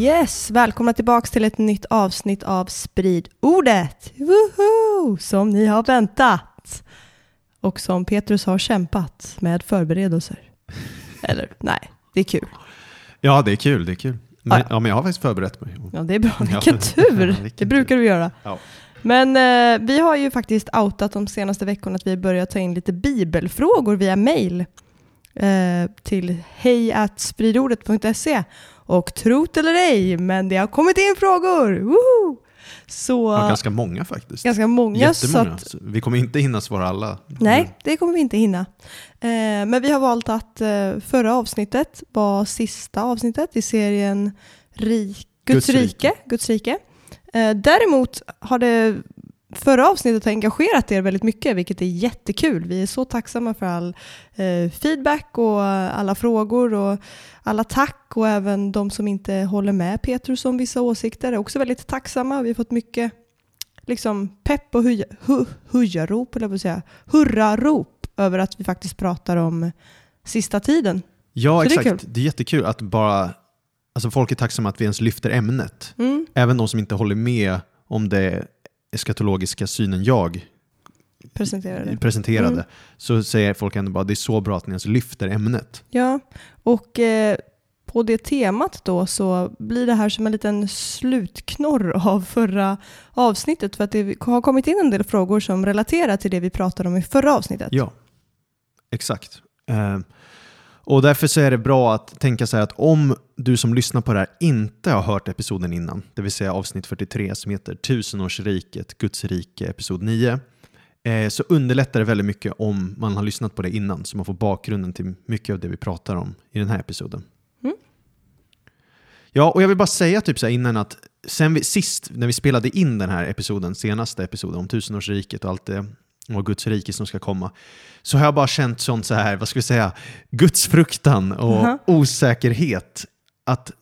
Yes, välkomna tillbaka till ett nytt avsnitt av Sprid ordet. Woho! Som ni har väntat. Och som Petrus har kämpat med förberedelser. Eller nej, det är kul. Ja, det är kul. Det är kul. Men, Ja. ja. men jag har faktiskt förberett mig. Ja, det är bra. Ja. Vilken tur! Det brukar du göra. Ja. Men eh, vi har ju faktiskt outat de senaste veckorna att vi börjar ta in lite bibelfrågor via mail eh, till hejatspridordet.se och trot eller ej, men det har kommit in frågor! Woho! Så Ja, ganska många faktiskt. ganska många. Jättemånga. att, vi kommer inte hinna svara alla. nej, det kommer vi inte hinna. Eh, men vi har valt att eh, förra avsnittet var sista avsnittet i serien Rik, Guds, Guds rike. rike. Guds rike. Eh, däremot har det förra avsnittet engagerat er väldigt mycket, vilket är jättekul. Vi är så tacksamma för all eh, feedback och alla frågor och alla tack och även de som inte håller med Petrus om vissa åsikter är också väldigt tacksamma. Vi har fått mycket liksom, pepp och huja, hu, hujarop, eller vad säga, hurrarop över att vi faktiskt pratar om sista tiden. Ja, Så det är exakt. Det är, jättekul att bara... Alltså folk är tacksamma att vi ens lyfter ämnet. Mm. Även de som inte håller med om det eskatologiska synen jag Presenterade. presenterade. Mm. Så säger folk ändå bara det är så bra att ni ens lyfter ämnet. Ja, och eh, på det temat då så blir det här som en liten slutknorr av förra avsnittet för att det har kommit in en del frågor som relaterar till det vi pratade om i förra avsnittet. Ja, exakt. Eh, och därför så är det bra att tänka så här att om du som lyssnar på det här inte har hört episoden innan, det vill säga avsnitt 43 som heter Tusenårsriket, Guds rike, episod 9, eh, så underlättar det väldigt mycket om man har lyssnat på det innan så man får bakgrunden till mycket av det vi pratar om i den här episoden. Mm. Ja, och jag vill bara säga typ så här innan att sen vi, sist när vi spelade in den här episoden, senaste episoden om tusenårsriket och allt det och Guds rike som ska komma, så har jag bara känt sånt så här, vad ska vi säga, gudsfruktan och Mhm. osäkerhet. Att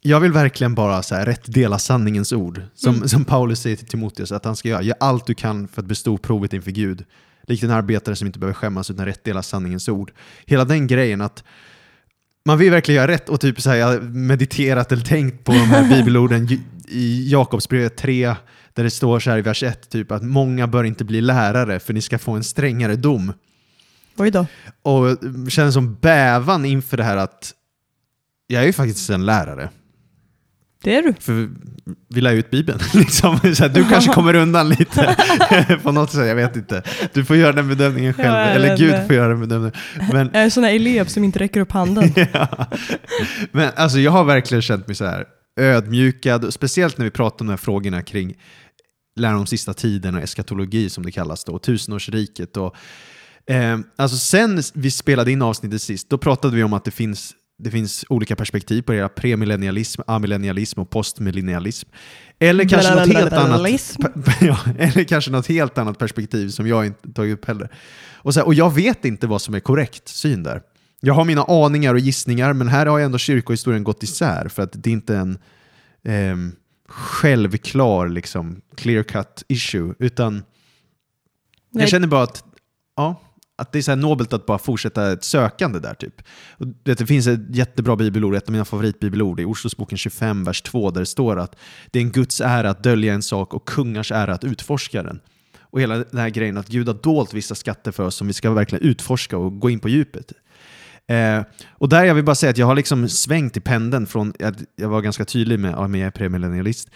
jag vill verkligen bara så här, rätt dela sanningens ord. Som, Mm. som Paulus säger till Timoteus, att han ska göra, gör allt du kan för att bestå provet inför Gud. Likt en arbetare som inte behöver skämmas utan rätt dela sanningens ord. Hela den grejen att man vill verkligen göra rätt och typ så här, jag mediterat eller tänkt på de här bibelorden i- i Jakobsbrevet 3 där det står så här i vers 1 typ att många bör inte bli lärare för ni ska få en strängare dom. Oj då. Och känner som bävan inför det här att jag är ju faktiskt en lärare. Det är du. För vi lär ut Bibeln. Liksom. Här, du kanske kommer undan lite på något sätt, jag vet inte. Du får göra den bedömningen själv, Ja, eller Gud får göra den bedömningen. Men, Jag är en sån här elev som inte räcker upp handen. ja. Men alltså, jag har verkligen känt mig så här ödmjukad, speciellt när vi pratar om de här frågorna kring läran om sista tiden och eskatologi som det kallas då, och tusenårsriket. Och, eh, alltså sen vi spelade in avsnittet sist, då pratade vi om att det finns det finns olika perspektiv på det, här, premillennialism, amillennialism och postmillennialism. Eller kanske, något helt annat, ja, eller kanske något helt annat perspektiv som jag inte tagit upp heller. Och, så här, och jag vet inte vad som är korrekt syn där. Jag har mina aningar och gissningar, men här har ju ändå kyrkohistorien gått isär för att det är inte en ehm, självklar, liksom, clear cut issue, utan Nej. jag känner bara att, ja, att det är så här nobelt att bara fortsätta ett sökande där. typ. Och, vet, det finns ett jättebra bibelord, ett av mina favoritbibelord, i Ordspråksboken 25, vers 2, där det står att det är en Guds ära att dölja en sak och kungars ära att utforska den. Och hela den här grejen att Gud har dolt vissa skatter för oss som vi ska verkligen utforska och gå in på djupet. Eh, och där jag vill bara säga att jag har liksom svängt i pendeln från att jag var ganska tydlig med att jag är premillennialist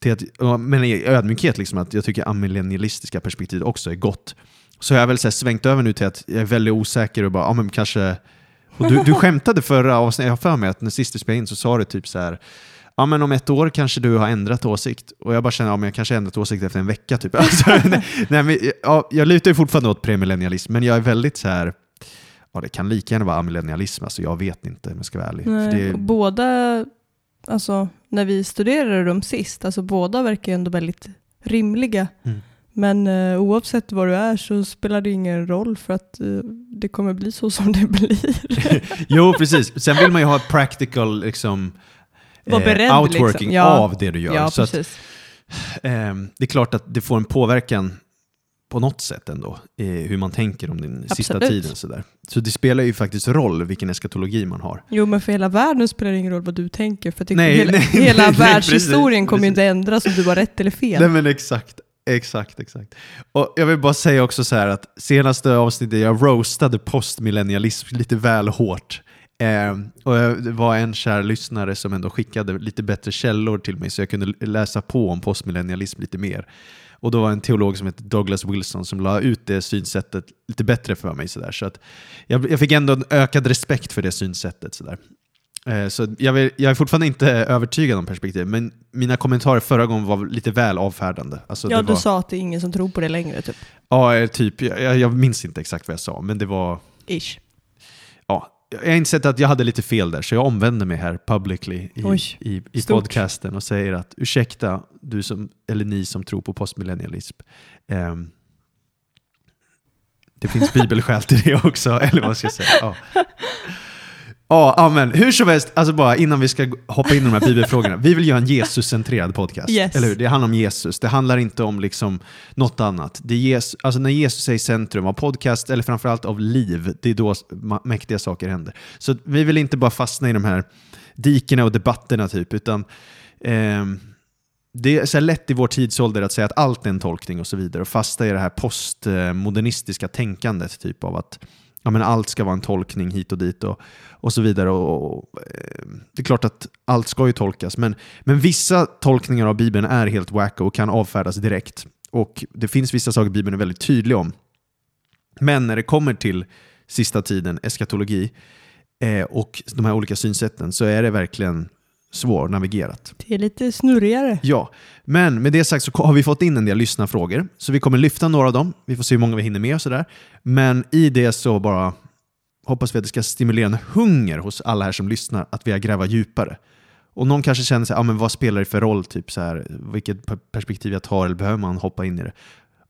till att, men i ödmjukhet, liksom, att jag tycker amillennialistiska perspektiv också är gott. Så jag har väl så svängt över nu till att jag är väldigt osäker och bara, ja men kanske... Och du, du skämtade förra avsnittet, jag har för mig att när sist du spelade in så sa du typ så här ja men om ett år kanske du har ändrat åsikt. Och jag bara känner, ja men jag kanske har ändrat åsikt efter en vecka typ. Alltså, nej, nej, men, ja, jag lutar ju fortfarande åt premillennialism, men jag är väldigt så här ja, det kan lika gärna vara amillennialism, alltså jag vet inte om jag ska vara ärlig. Nej, och båda, alltså när vi studerade dem sist, alltså båda verkar ju ändå väldigt rimliga. Mm. Men eh, oavsett vad du är så spelar det ingen roll för att eh, det kommer bli så som det blir. jo, precis. Sen vill man ju ha ett practical liksom, Var beredd, outworking liksom. Ja. av det du gör. ja, så att. Ehm, det är klart att det får en påverkan på något sätt ändå, i hur man tänker om den sista Absolut. tiden. Sådär. Så det spelar ju faktiskt roll vilken eskatologi man har. Jo, men för hela världen spelar det ingen roll vad du tänker. För det, Nej, hela, nej, hela nej, världshistorien kommer ju inte ändras om du har rätt eller fel. Nej men exakt, exakt, exakt. Och jag vill bara säga också så här att senaste avsnittet jag roastade postmillennialism lite väl hårt. Ehm, och det var en kär lyssnare som ändå skickade lite bättre källor till mig så jag kunde läsa på om postmillennialism lite mer. Och då var en teolog som heter Douglas Wilson som la ut det synsättet lite bättre för mig. Så, där. så att jag, jag fick ändå en ökad respekt för det synsättet. Så, där. Eh, så jag, vill, jag är fortfarande inte övertygad om perspektivet, men mina kommentarer förra gången var lite väl avfärdande. Alltså, ja, det du var, sa att det är ingen som tror på det längre, typ. Ja, eh, typ. Jag, jag minns inte exakt vad jag sa, men det var... Ish. Ja, jag har insett att jag hade lite fel där, så jag omvänder mig här publicly i, Oj, i, i podcasten och säger att ursäkta, du som, eller ni som tror på postmillennialism. Ehm, det finns bibelskäl till det också, eller vad ska jag säga? Ja. Ja, amen. Hur som helst, alltså bara innan vi ska hoppa in i de här bibelfrågorna. Vi vill göra en Jesus-centrerad podcast. Yes. Eller hur? Det handlar om Jesus. Det handlar inte om liksom något annat. Det Jesus, alltså när Jesus är i centrum av podcast, eller framförallt av liv, det är då mäktiga saker händer. Så vi vill inte bara fastna i de här dikena och debatterna typ, utan ehm, det är så lätt i vår tidsålder att säga att allt är en tolkning och så vidare och fasta i det här postmodernistiska tänkandet typ av att ja, men allt ska vara en tolkning hit och dit och, och så vidare. Och, och, det är klart att allt ska ju tolkas, men, men vissa tolkningar av Bibeln är helt wacko och kan avfärdas direkt. Och det finns vissa saker Bibeln är väldigt tydlig om. Men när det kommer till sista tiden, eskatologi, eh, och de här olika synsätten så är det verkligen svårnavigerat. Det är lite snurrigare. Ja, men med det sagt så har vi fått in en del lyssnarfrågor. Så vi kommer lyfta några av dem. Vi får se hur många vi hinner med och sådär. Men i det så bara hoppas vi att det ska stimulera en hunger hos alla här som lyssnar att vilja gräva djupare. Och någon kanske känner sig, ah, men vad spelar det för roll? Typ så här, vilket per- perspektiv jag tar eller behöver man hoppa in i det?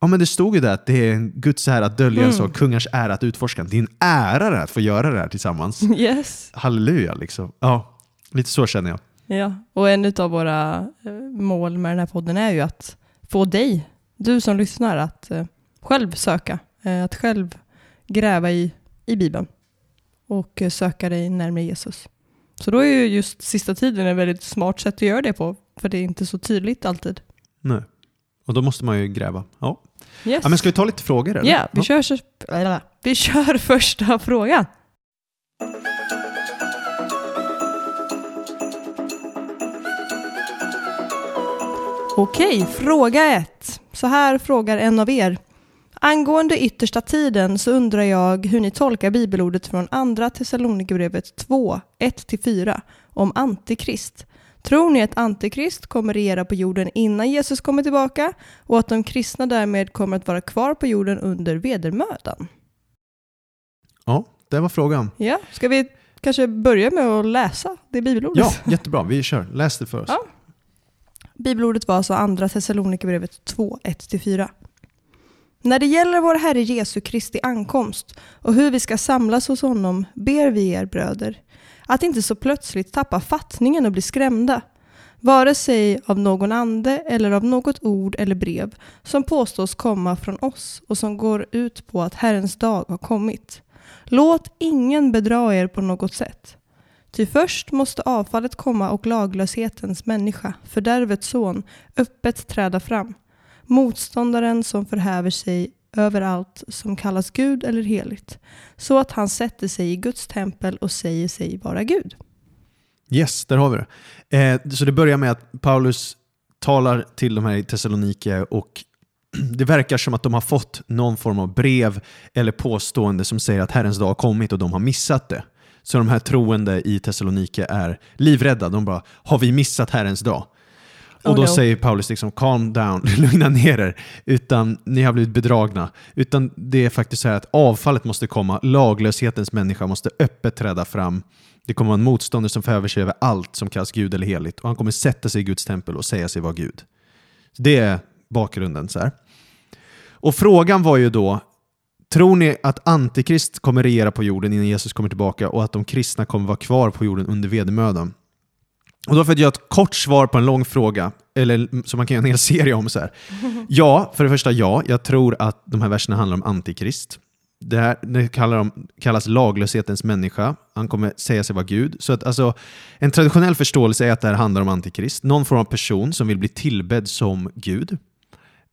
Ja, men det stod ju där att det är en Guds ära att dölja en Mm. sak, kungars ära att utforska. Det är en ära att få göra det här tillsammans. Yes. Halleluja liksom. Ja, lite så känner jag. Ja, och en av våra eh, mål med den här podden är ju att få dig, du som lyssnar, att eh, själv söka. Eh, att själv gräva i, i Bibeln och söka dig närmare Jesus. Så då är ju just sista tiden ett väldigt smart sätt att göra det på, för det är inte så tydligt alltid. Nej. Och då måste man ju gräva. Ja. Yes. Ja, men ska vi ta lite frågor? Eller? Ja, vi, Kör, så- äh, vi kör första frågan. Okej, fråga ett. Så här frågar en av er. Angående yttersta tiden så undrar jag hur ni tolkar bibelordet från andra Thessalonikerbrevet 2, 1-4 om antikrist. Tror ni att antikrist kommer regera på jorden innan Jesus kommer tillbaka och att de kristna därmed kommer att vara kvar på jorden under vedermödan? Ja, det var frågan. Ja, ska vi kanske börja med att läsa det bibelordet? Ja, jättebra. Vi kör. Läs det för oss. Ja. Bibelordet var alltså andra Thessalonikerbrevet 2, 1-4. När det gäller vår Herre Jesu Kristi ankomst och hur vi ska samlas hos honom ber vi er bröder att inte så plötsligt tappa fattningen och bli skrämda, vare sig av någon ande eller av något ord eller brev som påstås komma från oss och som går ut på att Herrens dag har kommit. Låt ingen bedra er på något sätt. Ty först måste avfallet komma och laglöshetens människa, fördärvets son, öppet träda fram. Motståndaren som förhäver sig över allt som kallas Gud eller heligt, så att han sätter sig i Guds tempel och säger sig vara Gud. Yes, där har vi det. Eh, så det börjar med att Paulus talar till de här i Thessalonike och det verkar som att de har fått någon form av brev eller påstående som säger att Herrens dag har kommit och de har missat det. Så de här troende i Thessalonike är livrädda. De bara, har vi missat Herrens dag? Och Oh då no. säger Paulus liksom calm down, lugna ner er, utan ni har blivit bedragna. Utan det är faktiskt så här att avfallet måste komma, laglöshetens människa måste öppet träda fram. Det kommer vara en motståndare som får över sig över allt som kallas Gud eller heligt och han kommer sätta sig i Guds tempel och säga sig vara Gud. Det är bakgrunden. så här. Och frågan var ju då, tror ni att Antikrist kommer regera på jorden innan Jesus kommer tillbaka och att de kristna kommer vara kvar på jorden under vedermödan? Och då för att göra ett kort svar på en lång fråga, eller som man kan göra en hel serie om så här. Ja, för det första ja, jag tror att de här verserna handlar om Antikrist. Det, här, det kallar de, kallas laglöshetens människa. Han kommer säga sig vara Gud. Så att, alltså, en traditionell förståelse är att det här handlar om Antikrist. Någon form av person som vill bli tillbedd som Gud.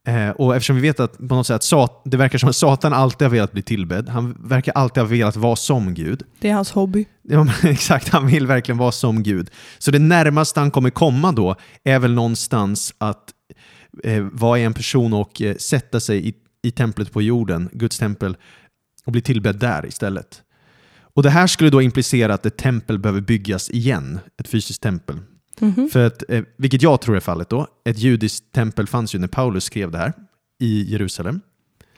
Eh, och eftersom vi vet att på något sätt sat, det verkar som att Satan alltid har velat bli tillbedd. Han verkar alltid ha velat vara som Gud. Det är hans hobby. Ja, men exakt, han vill verkligen vara som Gud. Så det närmaste han kommer komma då är väl någonstans att eh, vara en person och eh, sätta sig i, i templet på jorden, Guds tempel, och bli tillbedd där istället. Och Det här skulle då implicera att ett tempel behöver byggas igen, ett fysiskt tempel. Mhm. För att, eh, vilket jag tror är fallet då. Ett judiskt tempel fanns ju när Paulus skrev det här i Jerusalem.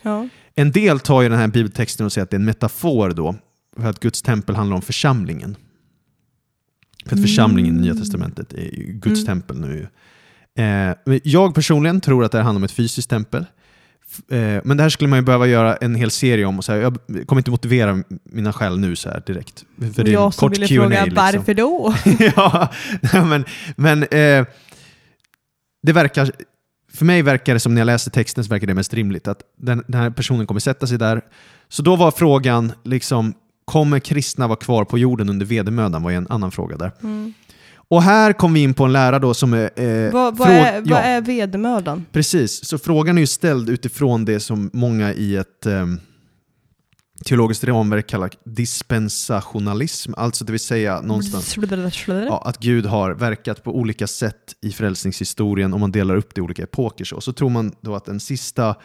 Ja. En del tar ju den här bibeltexten och säger att det är en metafor då, för att Guds tempel handlar om församlingen. För att församlingen i Nya Testamentet är ju Guds Mm. tempel nu. Eh, jag personligen tror att det handlar om ett fysiskt tempel. Eh, men det här skulle man ju behöva göra en hel serie om. Och så här, jag kommer inte motivera mina skäl nu så här direkt. För det är jag som ville Q&A fråga liksom. varför då? ja, men, men eh, det verkar, för mig verkar det som när jag läser texten så verkar det mest rimligt att den, den här personen kommer sätta sig där. Så då var frågan, liksom, kommer kristna vara kvar på jorden under vedermödan? var en annan fråga där. Mm. Och här kom vi in på en lära då som är... Eh, Vad, vad, är, vad ja, är vedermödan? Precis, så frågan är ju ställd utifrån det som många i ett eh, teologiskt ramverk kallar dispensationalism, alltså det vill säga någonstans ja, att Gud har verkat på olika sätt i frälsningshistorien om man delar upp det i olika epoker. Så, så tror man då att den sista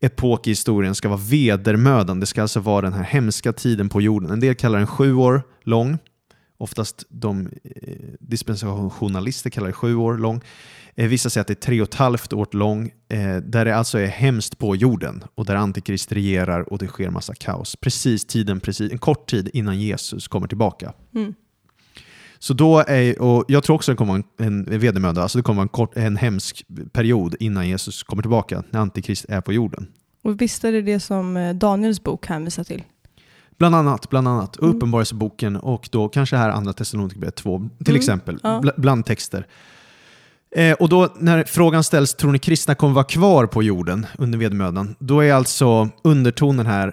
epok i historien ska vara vedermödan. Det ska alltså vara den här hemska tiden på jorden. En del kallar den sju år lång. Oftast de eh, dispensationalister kallar det sju år lång. Eh, vissa säger att det är tre och ett halvt år lång. Eh, där det alltså är hemskt på jorden och där Antikrist regerar och det sker massa kaos. Precis tiden, precis, en kort tid innan Jesus kommer tillbaka. Mm. Så då är, och jag tror också det kommer vara en, en vedermöda, alltså det kommer vara en, kort, en hemsk period innan Jesus kommer tillbaka, när Antikrist är på jorden. Och visst är det det som eh, Daniels bok hänvisar till? Bland annat, bland annat Mm. Uppenbarelseboken och då kanske här Andra Thessalonikerbrevet 2, till Mm, exempel, ja. bl- bland texter. Eh, och då när frågan ställs, tror ni kristna kommer vara kvar på jorden under vedermödan? Då är alltså undertonen här,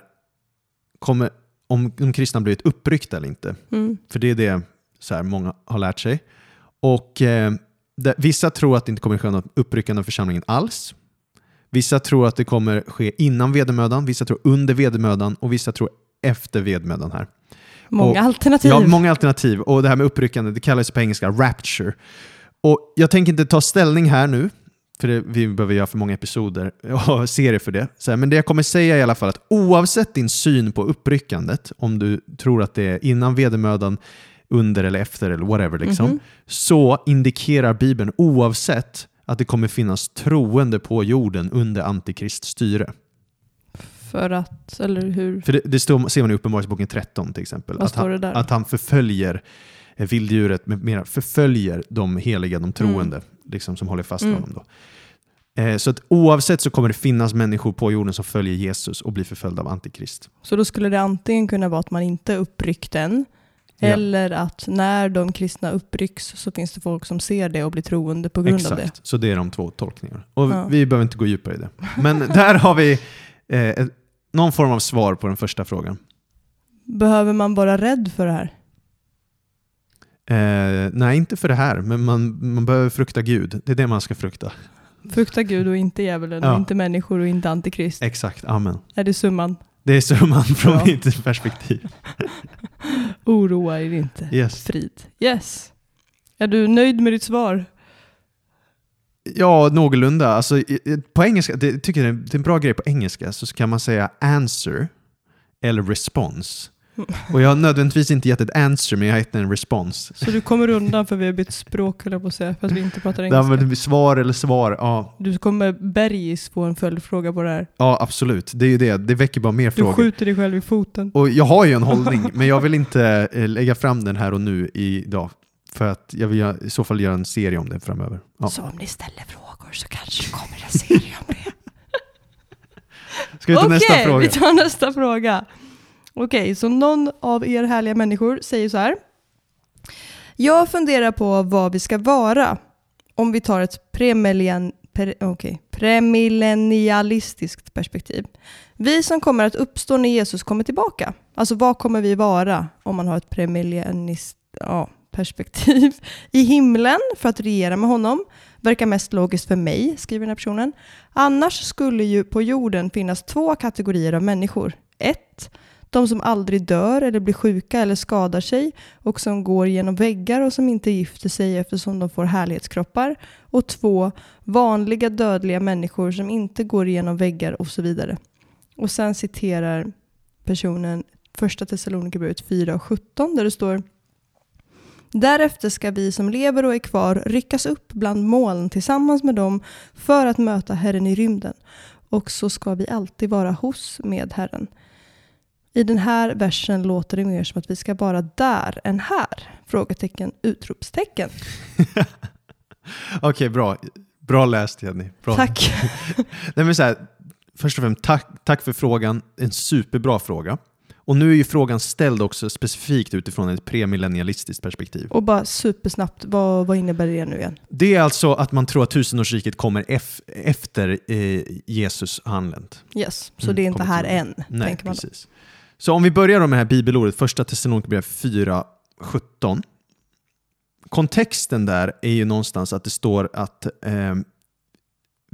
kommer, om de kristna blivit uppryckta eller inte. Mm. För det är det så här, många har lärt sig. Och eh, det, Vissa tror att det inte kommer ske något uppryckande av församlingen alls. Vissa tror att det kommer ske innan vedermödan, vissa tror under vedermödan och vissa tror efter vedermödan här. Många Och- alternativ. Ja, många alternativ. Och det här med uppryckande, det kallas på engelska rapture. Och jag tänker inte ta ställning här nu, för det, vi behöver göra för många episoder och serier för det. Så här, men det jag kommer säga är i alla fall att oavsett din syn på uppryckandet, om du tror att det är innan vedermödan, under eller efter eller whatever, liksom, Mhm. så indikerar Bibeln oavsett att det kommer finnas troende på jorden under antikrists styre. För att, eller hur? För det, det står, ser man i Uppenbarelseboken 13 till exempel. Vad att står han, det där? Att han förföljer eh, vilddjuret med mera, förföljer de heliga, de troende, liksom, som håller fast Mm. honom. Då. Eh, så att oavsett så kommer det finnas människor på jorden som följer Jesus och blir förföljda av Antikrist. Så då skulle det antingen kunna vara att man inte är uppryckt än, Ja. eller att när de kristna upprycks så finns det folk som ser det och blir troende på grund av det. Exakt, så det är de två tolkningarna. Och Ja. vi behöver inte gå djupare i det. Men där har vi eh, ett, någon form av svar på den första frågan. Behöver man vara rädd för det här? Eh, nej, inte för det här, men man, man behöver frukta Gud. Det är det man ska frukta. Frukta Gud och inte djävulen, Ja. och inte människor och inte antikrist. Exakt, amen. Är det summan? Det är summan från Ja. mitt perspektiv. Oroa er inte. Yes. Frid. Yes. Är du nöjd med ditt svar? Ja, någorlunda. Alltså, på engelska, det, jag tycker är, det är en bra grej på engelska, så kan man säga answer eller response. Och jag har nödvändigtvis inte gett ett answer, men jag har gett en respons. Så du kommer undan för vi har bytt språk, höll jag på att säga, för att vi inte pratar engelska. använder svar eller svar. Ja, Du kommer bergis få en följdfråga på det här. ja, absolut. Det är ju det. Det väcker bara mer Du frågor. skjuter dig själv i foten. Och jag har ju en hållning, men jag vill inte eh, lägga fram den här och nu idag. För att jag vill göra- i så fall göra en serie om det framöver. Ja. Så om ni ställer frågor så kanske det kommer en serie om det. Ska vi ta nästa Okej, fråga? vi tar nästa fråga. Okej, så någon av er härliga människor säger så här. Jag funderar på vad vi ska vara om vi tar ett premillen, pre, okej, premillennialistiskt perspektiv. Vi som kommer att uppstå när Jesus kommer tillbaka. Alltså vad kommer vi vara om man har ett premillenniskt ja, perspektiv? I himlen för att regera med honom. Verkar mest logiskt för mig, skriver den här personen. Annars skulle ju på jorden finnas två kategorier av människor. Ett, de som aldrig dör eller blir sjuka eller skadar sig och som går genom väggar och som inte gifter sig eftersom de får härlighetskroppar. Och två, vanliga dödliga människor som inte går genom väggar och så vidare. Och sen citerar personen första Thessalonikerbrevet 4 och 17 där det står Därefter ska vi som lever och är kvar ryckas upp bland moln tillsammans med dem för att möta Herren i rymden. Och så ska vi alltid vara hos med Herren. I den här versen låter det mer som att vi ska vara där än här? Frågetecken, utropstecken. Okej, bra. Bra läst Jenny. Bra. Tack. Nej, men så här, först och främst, tack, tack för frågan. En superbra fråga. Och nu är ju frågan ställd också specifikt utifrån ett premillennialistiskt perspektiv. Och bara supersnabbt, vad, vad innebär det nu igen? Det är alltså att man tror att tusenårsriket kommer ef- efter eh, Jesus anlänt. Yes, så Mm, det är inte här än, Nej, tänker man då. precis. Så om vi börjar med det här bibelordet, första Thessalonikerbrevet 4, 17. Kontexten där är ju någonstans att det står att eh,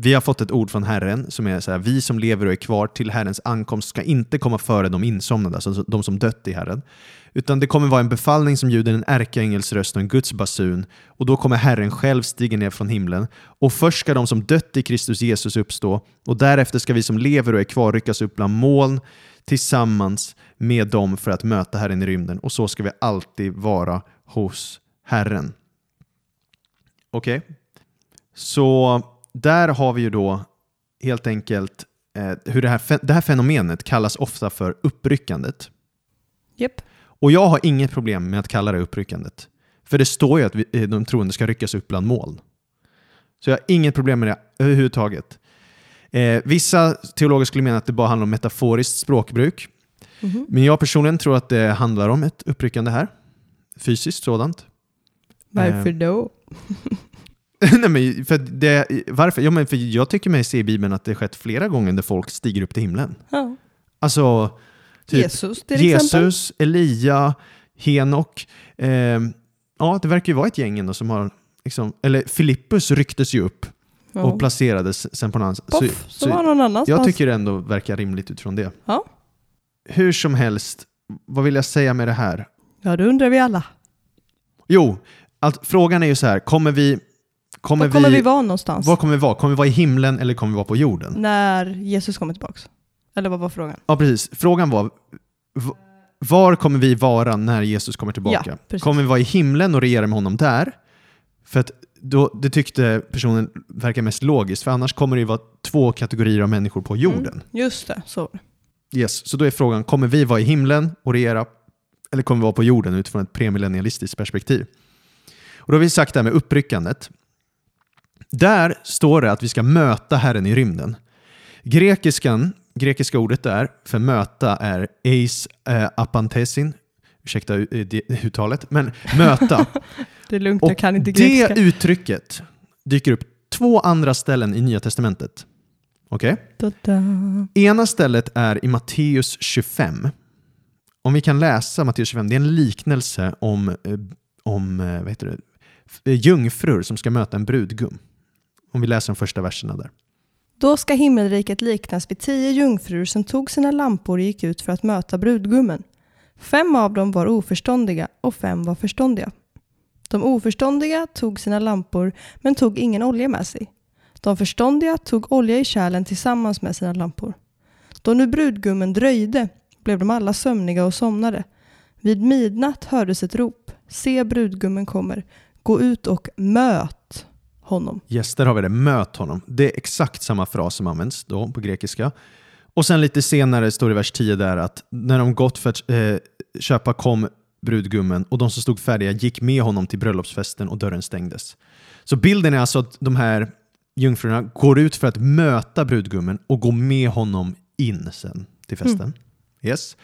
vi har fått ett ord från Herren som är så här, vi som lever och är kvar till Herrens ankomst ska inte komma före de insomnade, alltså de som dött i Herren. Utan det kommer vara en befallning som ljuder en ärkeängels röst och en Guds basun och då kommer Herren själv stiga ner från himlen och först ska de som dött i Kristus Jesus uppstå och därefter ska vi som lever och är kvar ryckas upp bland moln tillsammans med dem för att möta Herren i rymden och så ska vi alltid vara hos Herren. Okej? Så där har vi ju då helt enkelt eh, hur det här, det här fenomenet kallas ofta för uppryckandet. Japp. Och jag har inget problem med att kalla det uppryckandet. För det står ju att vi, eh, de troende ska ryckas upp bland moln. Så jag har inget problem med det överhuvudtaget. Eh, vissa teologer skulle mena att det bara handlar om metaforiskt språkbruk. Mhm. Men jag personligen tror att det handlar om ett uppryckande här. Fysiskt sådant. Varför Eh, då? Nej, men för det, varför? Ja, men för jag tycker mig se i Bibeln att det skett flera gånger där folk stiger upp till himlen. Ja. Alltså, typ Jesus till exempel. Jesus, Elia, Henok. Eh, ja, det verkar ju vara ett gäng ändå som har... Liksom, eller Filippus rycktes ju upp Ja. och placerades sen på en annan... Poff, så, var någon annanstans. jag tycker det ändå verkar rimligt utifrån det. Ja. Hur som helst, vad vill jag säga med det här? Ja, det undrar vi alla. Jo, allt, frågan är ju så här, kommer vi... Kommer Var kommer vi, vi, vara någonstans? var kommer vi vara? Kommer vi vara i himlen eller kommer vi vara på jorden? När Jesus kommer tillbaka? Eller vad var frågan? Ja, precis. Frågan var, var kommer vi vara när Jesus kommer tillbaka? Ja, kommer vi vara i himlen och regera med honom där? För att då, det tyckte personen verkar mest logiskt, för annars kommer det ju vara två kategorier av människor på jorden. Mm, just det, så. Yes. Så då är frågan, kommer vi vara i himlen och regera, eller kommer vi vara på jorden utifrån ett premillennialistiskt perspektiv? Och då har vi sagt det här med uppryckandet. Där står det att vi ska möta Herren i rymden. Grekiskan, grekiska ordet där för möta är eis eh, apantesin. Ursäkta eh, det uttalet, men möta. Det är lugnt, Och jag kan inte det grekiska. uttrycket dyker upp två andra ställen i Nya Testamentet. Okej? Da-da. Ena stället är i Matteus 25. Om vi kan läsa Matteus 25, det är en liknelse om, eh, om eh, vad heter det, jungfrur som ska möta en brudgum. Om vi läser de första verserna där. Då ska himmelriket liknas vid tio jungfrur som tog sina lampor och gick ut för att möta brudgummen. Fem av dem var oförståndiga och fem var förståndiga. De oförståndiga tog sina lampor men tog ingen olja med sig. De förståndiga tog olja i kärlen tillsammans med sina lampor. Då nu brudgummen dröjde blev de alla sömniga och somnade. Vid midnatt hördes ett rop. Se brudgummen kommer. Gå ut och möt honom. Yes, där har vi det. Möt honom. Det är exakt samma fras som används då på grekiska. Och sen lite senare står det i vers 10 där att när de gått för att eh, köpa kom brudgummen och de som stod färdiga gick med honom till bröllopsfesten och dörren stängdes. Så bilden är alltså att de här jungfrurna går ut för att möta brudgummen och gå med honom in sen till festen. Yes.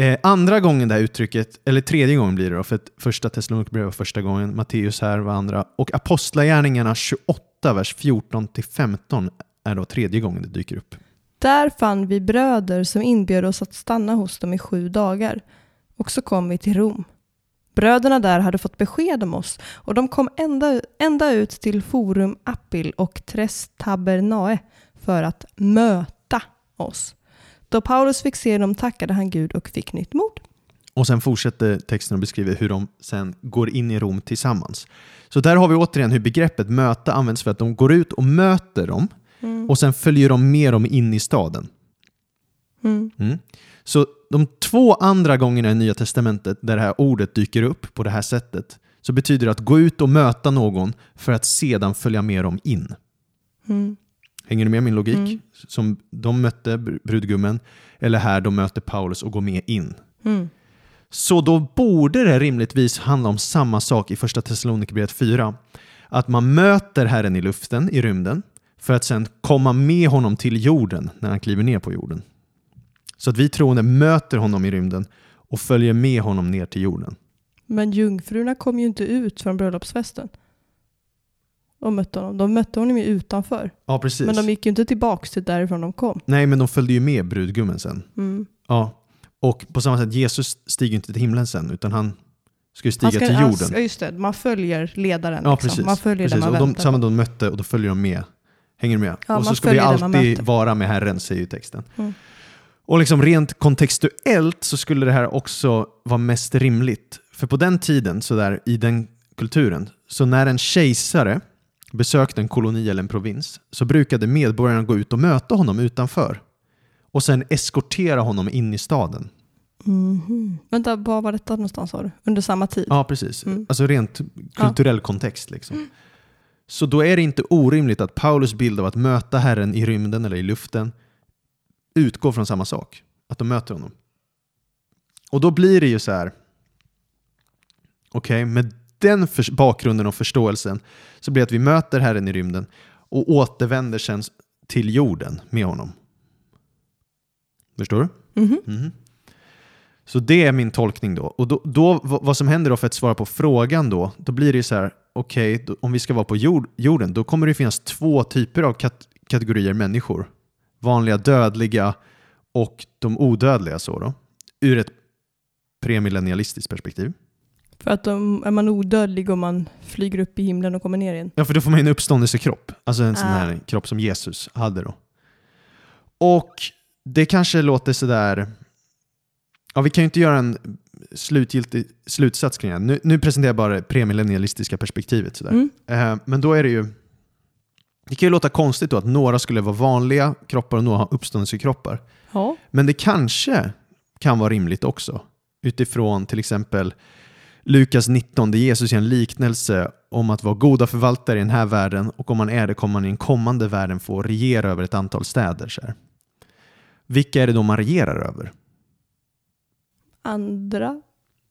Eh, andra gången det här uttrycket, eller tredje gången blir det då, för att första Thessalonikerbrevet var första gången, Matteus här var andra, och Apostlagärningarna 28, vers 14-15 är då tredje gången det dyker upp. Där fann vi bröder som inbjöd oss att stanna hos dem i sju dagar. Och så kom vi till Rom. Bröderna där hade fått besked om oss och de kom ända, ända ut till Forum Appil och Tres Tabernae för att möta oss. Då Paulus fick se dem tackade han Gud och fick nytt mod. Och sen fortsätter texten och beskriver hur de sen går in i Rom tillsammans. Så där har vi återigen hur begreppet möta används för att de går ut och möter dem och sen följer de med dem in i staden. Mm. Mm. Så de två andra gångerna i Nya Testamentet där det här ordet dyker upp på det här sättet så betyder det att gå ut och möta någon för att sedan följa med dem in. Hänger du med min logik? Mm. Som de mötte br- brudgummen eller här de möter Paulus och går med in. Mm. Så då borde det rimligtvis handla om samma sak i första Thessalonikerbrevet 4. Att man möter Herren i luften, i rymden, för att sen komma med honom till jorden när han kliver ner på jorden. Så att vi troende möter honom i rymden och följer med honom ner till jorden. Men jungfrurna kom ju inte ut från bröllopsfesten. Och mötte honom. De mötte honom ju utanför. Ja, precis. Men de gick ju inte tillbaks till därifrån de kom. Nej, men de följde ju med brudgummen sen. Mm. Ja. Och på samma sätt, Jesus stiger inte till himlen sen, utan han ska ju stiga ska- till jorden. Ja, just det. Man följer ledaren. Ja, liksom. precis. Man följer precis. man och de, samma de mötte och då följer de med. Hänger du med? Ja, och så ska vi alltid vara med Herren, säger ju texten. Mm. Och liksom rent kontextuellt så skulle det här också vara mest rimligt. För på den tiden, så där, i den kulturen, så när en kejsare besökte en koloni eller en provins så brukade medborgarna gå ut och möta honom utanför och sen eskortera honom in i staden. Mhm. Vänta, var var detta någonstans sa du? Under samma tid? Ja, precis. Mm. Alltså rent kulturell kontext. Liksom. Så då är det inte orimligt att Paulus bild av att möta Herren i rymden eller i luften utgår från samma sak. Att de möter honom. Och då blir det ju så här. Okej, med den bakgrunden och förståelsen så blir det att vi möter Herren i rymden och återvänder sen till jorden med honom. Förstår du? Mhm. Mhm. Så det är min tolkning då. Och då, då, vad som händer då för att svara på frågan då, då blir det ju så här, okej, då- om vi ska vara på jord, jorden, då kommer det finnas två typer av kat kategorier människor. Vanliga dödliga och de odödliga så då, ur ett premillennialistiskt perspektiv. För att de, är man odödlig om man flyger upp i himlen och kommer ner igen? Ja, för då får man en uppståndelsekropp. Alltså en sån Ah. här kropp som Jesus hade då. Och det kanske låter sådär... Ja, vi kan ju inte göra en slutgiltig slutsats kring det. här. Nu, nu presenterar jag bara det premillennialistiska perspektivet. Sådär. Mm. Eh, men då är det ju... Det kan ju låta konstigt då att några skulle vara vanliga kroppar och några har uppståndelsekroppar. Ja. Men det kanske kan vara rimligt också. Utifrån till exempel Lukas 19 där Jesus ger en liknelse om att vara goda förvaltare i den här världen och om man är det kommer man i den kommande världen få regera över ett antal städer. Så här. Vilka är det då man regerar över? Andra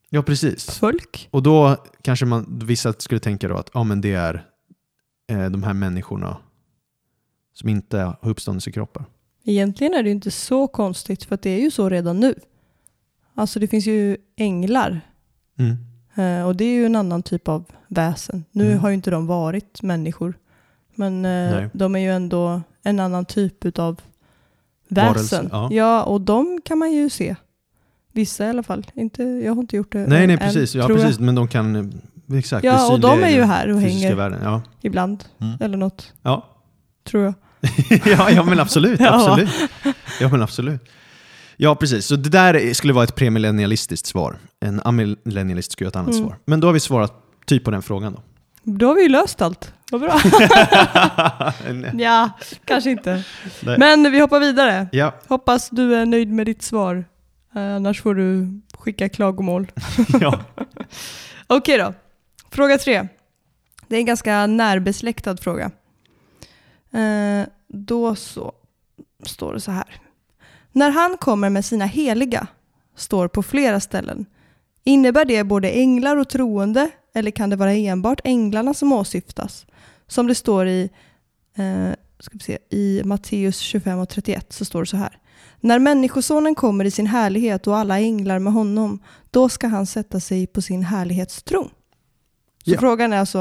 Ja, precis. folk? Och då kanske man, vissa skulle tänka då att ja, men det är eh, de här människorna som inte har uppståndelsekroppar. Egentligen är det ju inte så konstigt för det är ju så redan nu. Alltså det finns ju änglar Mm. Eh, och det är ju en annan typ av väsen. Nu Mm. har ju inte de varit människor. Men eh, Nej. de är ju ändå en annan typ av Varelse, väsen. ja. ja, och de kan man ju se. Vissa i alla fall. Inte, jag har inte gjort det Nej, än, nej, precis. Ja, jag. precis. Men de kan... eh, Exakt. Ja, och de är ju här och hänger Världen. Ja. ibland. Mm. Eller något, Ja. tror jag. ja, ja, men absolut. Absolut. Ja, men absolut. Ja, precis. Så det där skulle vara ett premillennialistiskt svar. En amillennialist skulle göra ett annat Mm. svar. Men då har vi svarat typ på den frågan då. Då har vi ju löst allt. Vad bra. Ja, kanske inte. Nej. Men vi hoppar vidare. ja, Hoppas du är nöjd med ditt svar. Eh, annars får du skicka skicka klagomål. ja. Okej då. Fråga tre. Det är en ganska närbesläktad fråga. Eh, då så står det så här. När han kommer med sina heliga, står på flera ställen. Innebär det både änglar och troende eller kan det vara enbart änglarna som åsyftas? Som det står i, eh, ska vi se, i Matteus 25 och 31 så står det så här. När Människosonen kommer i sin härlighet och alla änglar med honom, då ska han sätta sig på sin härlighetstron. Så Ja. frågan är alltså,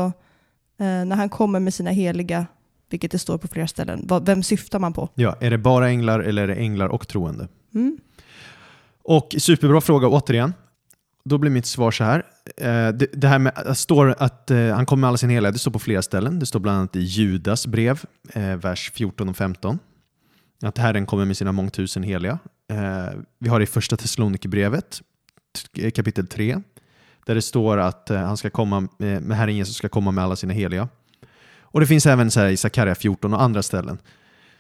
eh, när han kommer med sina heliga, vilket det står på flera ställen, vem syftar man på? ja, är det bara änglar eller är det änglar och troende? Mm. Och superbra fråga återigen. Då blir mitt svar så här. Eh, det, här med att står att eh, han kommer med alla sin heliga, det står på flera ställen. Det står bland annat i Judas brev, eh, vers 14 och 15. Att Herren kommer med sina mångtusen heliga. Eh, vi har det i första Thessalonikerbrevet, kapitel 3, där det står att eh, han ska komma med, med Herren Jesus ska komma med alla sina heliga. Och det finns även så här i Sakarja 14 och andra ställen.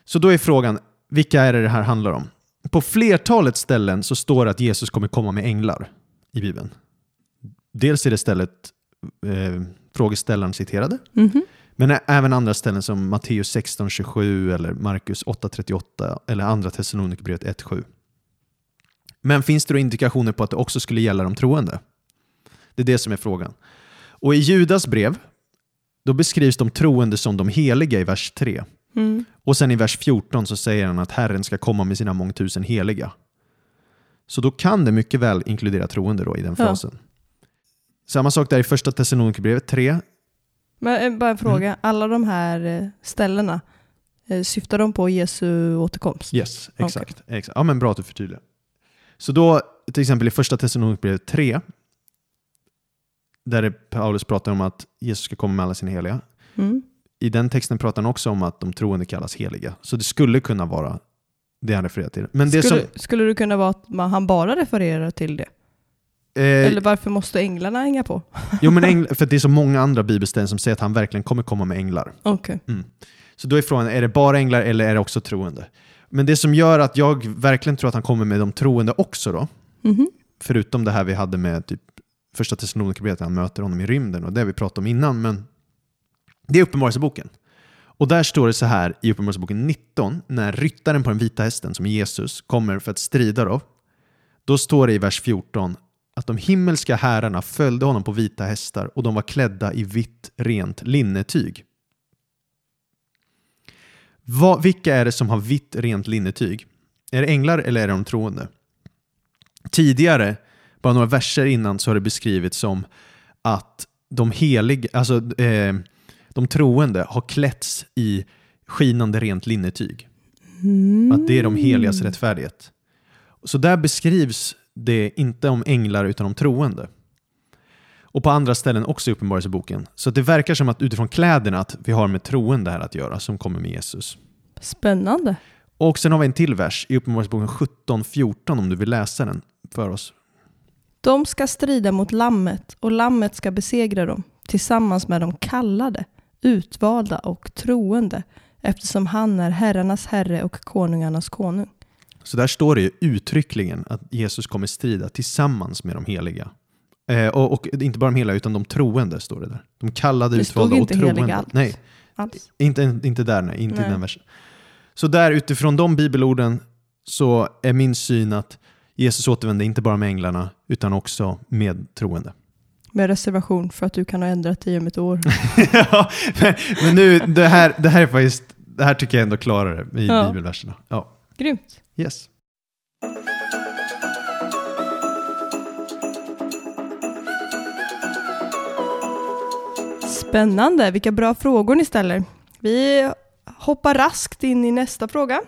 Så då är frågan, vilka är det det här handlar om? På flertalet ställen så står det att Jesus kommer komma med änglar i Bibeln. Dels är det stället eh, frågeställaren citerade, Mhm. men ä- även andra ställen som Matteus 16.27 eller Markus 8.38 eller andra Thessalonikerbrevet 1.7. Men finns det då indikationer på att det också skulle gälla de troende? Det är det som är frågan. Och i Judas brev, då beskrivs de troende som de heliga i vers 3. Mm. Och sen i vers 14 så säger han att Herren ska komma med sina mångtusen heliga. Så då kan det mycket väl inkludera troende då i den Ja. frasen. Samma sak där i första Thessalonikerbrevet 3. Men eh, bara en fråga, Mm. alla de här eh, ställena, eh, syftar de på Jesu återkomst? Yes, exakt. exakt. Ja, men bra att du förtydligar. Så då, till exempel i första Thessalonikerbrevet 3, där det Paulus pratar om att Jesus ska komma med alla sina heliga. Mm. I den texten pratar han också om att de troende kallas heliga. Så det skulle kunna vara det han refererar till. Men det Skulle, som, skulle det kunna vara att man, han bara refererar till det? eh, Eller varför måste änglarna hänga på? Jo, men ängl- för det är så många andra bibelställen som säger att han verkligen kommer komma med änglar. Okej. Mm. Så då är frågan, är det bara änglar eller är det också troende? Men det som gör att jag verkligen tror att han kommer med de troende också då, Mhm. förutom det här vi hade med typ första Thessalonikerbrevet, han möter honom i rymden och det vi pratade om innan, men det är Uppenbarelseboken. Och där står det så här i Uppenbarelseboken 19, när ryttaren på den vita hästen, som är Jesus, kommer för att strida då, då står det i vers 14 att de himmelska herrarna följde honom på vita hästar och de var klädda i vitt rent linnetyg. Va, vilka är det som har vitt rent linnetyg? Är det änglar eller är det de troende? Tidigare, bara några verser innan, så har det beskrivits som att de heliga, alltså eh, de troende har klätts i skinande rent linnetyg. Mm. Att det är de heligas rättfärdighet. Så där beskrivs det inte om änglar utan om troende. Och på andra ställen också i Uppenbarelseboken. Så det verkar som att utifrån kläderna att vi har med troende här att göra som kommer med Jesus. Spännande. Och sen har vi en till vers i Uppenbarelseboken 17.14 om du vill läsa den för oss. De ska strida mot lammet och lammet ska besegra dem tillsammans med de kallade, utvalda och troende eftersom han är herrarnas herre och konungarnas konung. Så där står det ju uttryckligen att Jesus kommer strida tillsammans med de heliga. Eh, och, och inte bara de heliga utan de troende står det där. De kallade, Det stod utvalda och inte troende. heliga alls. Nej, Alls. inte, inte där, nej, inte i Nej. den versen. Så där utifrån de bibelorden så är min syn att Jesus återvände inte bara med änglarna utan också med troende. Med reservation för att du kan ha ändrat dig om ett år. ja, men, men nu, det här, det här är faktiskt, det här tycker jag ändå klarar det i Ja. bibelverserna. Ja, Grymt. yes. Spännande, vilka bra frågor ni ställer. Vi hoppar raskt in i nästa fråga.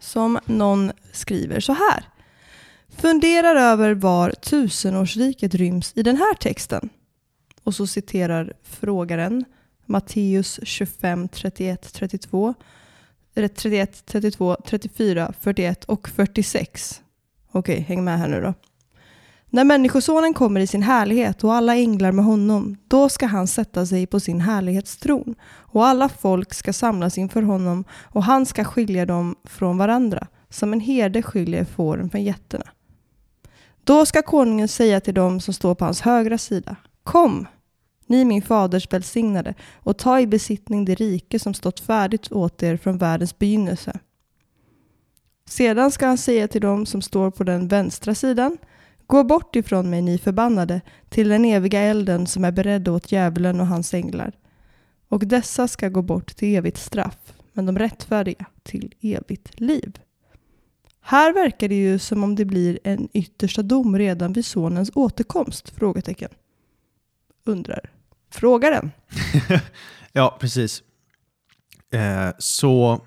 Som någon skriver så här. Funderar över var tusenårsriket ryms i den här texten. Och så citerar frågaren Matteus 25, 31, 32, 31, 32, 34, 41 och 46. Okej, häng med här nu då. När Människosonen kommer i sin härlighet och alla änglar med honom, då ska han sätta sig på sin härlighetstron och alla folk ska samlas inför honom och han ska skilja dem från varandra som en herde skiljer fåren från getterna. Då ska konungen säga till dem som står på hans högra sida, Kom, ni min faders välsignade, och ta i besittning det rike som stått färdigt åt er från världens begynnelse. Sedan ska han säga till dem som står på den vänstra sidan, Gå bort ifrån mig, ni förbannade, till den eviga elden som är beredd åt djävulen och hans änglar. Och dessa ska gå bort till evigt straff, men de rättfärdiga till evigt liv. Här verkar det ju som om det blir en yttersta dom redan vid sonens återkomst? Frågetecken. Undrar frågaren. ja, precis. Eh, så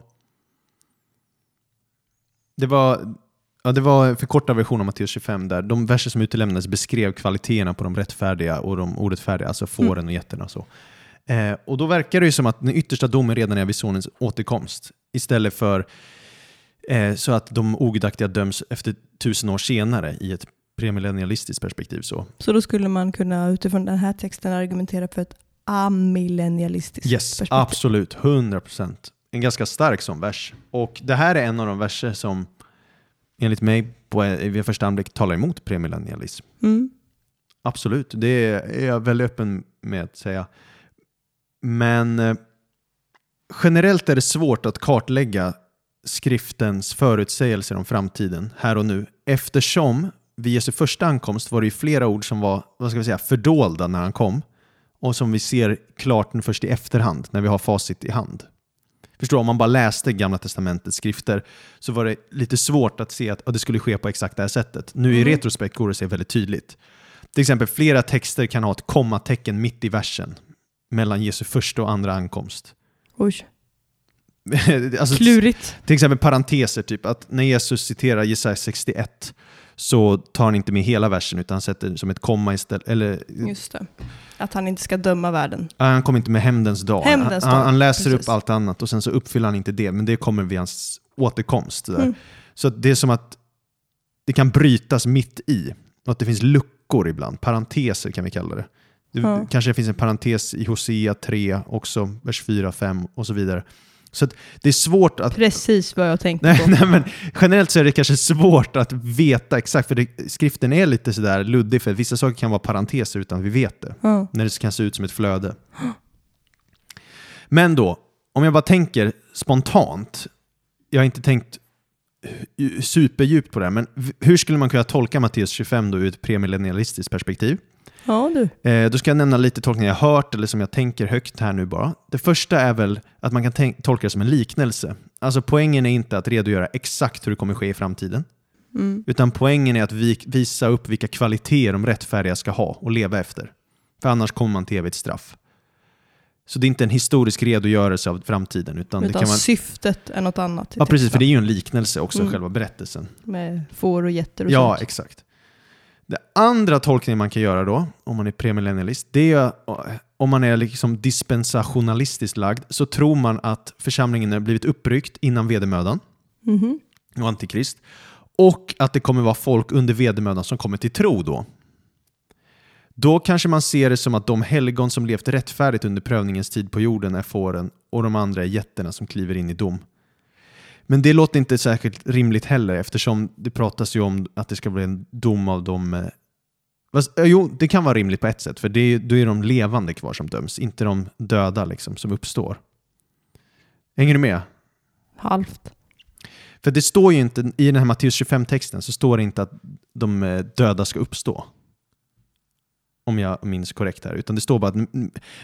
det var, ja, det var en förkortad version av Matteus 25 där de verser som utelämnades beskrev kvaliteterna på de rättfärdiga och de orättfärdiga, alltså fåren mm. och getterna. Och, så. Eh, och då verkar det ju som att den yttersta domen redan är vid sonens återkomst istället för eh, så att de ogudaktiga döms efter tusen år senare i ett premillennialistiskt perspektiv. Så. så då skulle man kunna utifrån den här texten argumentera för ett amillennialistiskt yes, perspektiv? Absolut, 100 procent. En ganska stark sån vers. Och det här är en av de verser som enligt mig på, vid första anblick talar emot premillennialism. Mm. Absolut, det är jag väldigt öppen med att säga. Men eh, generellt är det svårt att kartlägga skriftens förutsägelser om framtiden här och nu eftersom vid Jesu första ankomst var det ju flera ord som var vad ska vi säga, fördolda när han kom och som vi ser klart först i efterhand när vi har facit i hand. Förstår om man bara läste Gamla Testamentets skrifter så var det lite svårt att se att det skulle ske på exakt det här sättet. Nu i mm. retrospekt går det se väldigt tydligt. Till exempel flera texter kan ha ett kommatecken mitt i versen mellan Jesu första och andra ankomst. Oj. alltså, Klurigt. Till exempel parenteser, typ att när Jesus citerar Jesaja 61 så tar han inte med hela versen utan sätter som ett komma istället. Eller, Just det. Att han inte ska döma världen. Han kommer inte med hämndens dag. Hämndens han, han, läser Precis. upp allt annat och sen så uppfyller han inte det, men det kommer vid hans återkomst. Mm. Så det är som att det kan brytas mitt i. Och att det finns luckor ibland, parenteser kan vi kalla det. det ja. Kanske finns en parentes i Hosea 3 också, vers 4, 5 och så vidare. Så det är svårt att... Precis vad jag tänkte nej, på. Nej, men generellt så är det kanske svårt att veta exakt, för det, skriften är lite sådär luddig, för vissa saker kan vara parenteser utan vi vet det. Mm. När det kan se ut som ett flöde. Men då, om jag bara tänker spontant, jag har inte tänkt superdjupt på det här, men hur skulle man kunna tolka Matteus 25 då ur ett premillennialistiskt perspektiv? Ja, du. Eh, då ska jag nämna lite tolkningar jag hört eller som jag tänker högt här nu bara. Det första är väl att man kan tolka det som en liknelse. Alltså poängen är inte att redogöra exakt hur det kommer ske i framtiden. Mm. Utan poängen är att vi, visa upp vilka kvaliteter de rättfärdiga ska ha och leva efter. För annars kommer man till evigt straff. Så det är inte en historisk redogörelse av framtiden. Utan, utan vara... syftet är något annat. Ja, precis. För det är ju en liknelse också, mm. själva berättelsen. Med får och getter och ja, sånt. Ja, exakt. Det andra tolkningen man kan göra då, om man är premillennialist, det är om man är liksom dispensationalistiskt lagd, så tror man att församlingen har blivit uppryckt innan vedermödan mm -hmm. och antikrist. Och att det kommer vara folk under vedermödan som kommer till tro då. Då kanske man ser det som att de helgon som levt rättfärdigt under prövningens tid på jorden är fåren och de andra är jätterna som kliver in i dom. Men det låter inte särskilt rimligt heller eftersom det pratas ju om att det ska bli en dom av de... Eh, jo, det kan vara rimligt på ett sätt för det, då är de levande kvar som döms, inte de döda liksom, som uppstår. Hänger du med? Halvt. För det står ju inte, i den här Matteus 25-texten så står det inte att de eh, döda ska uppstå om jag minns korrekt här. Utan det står bara att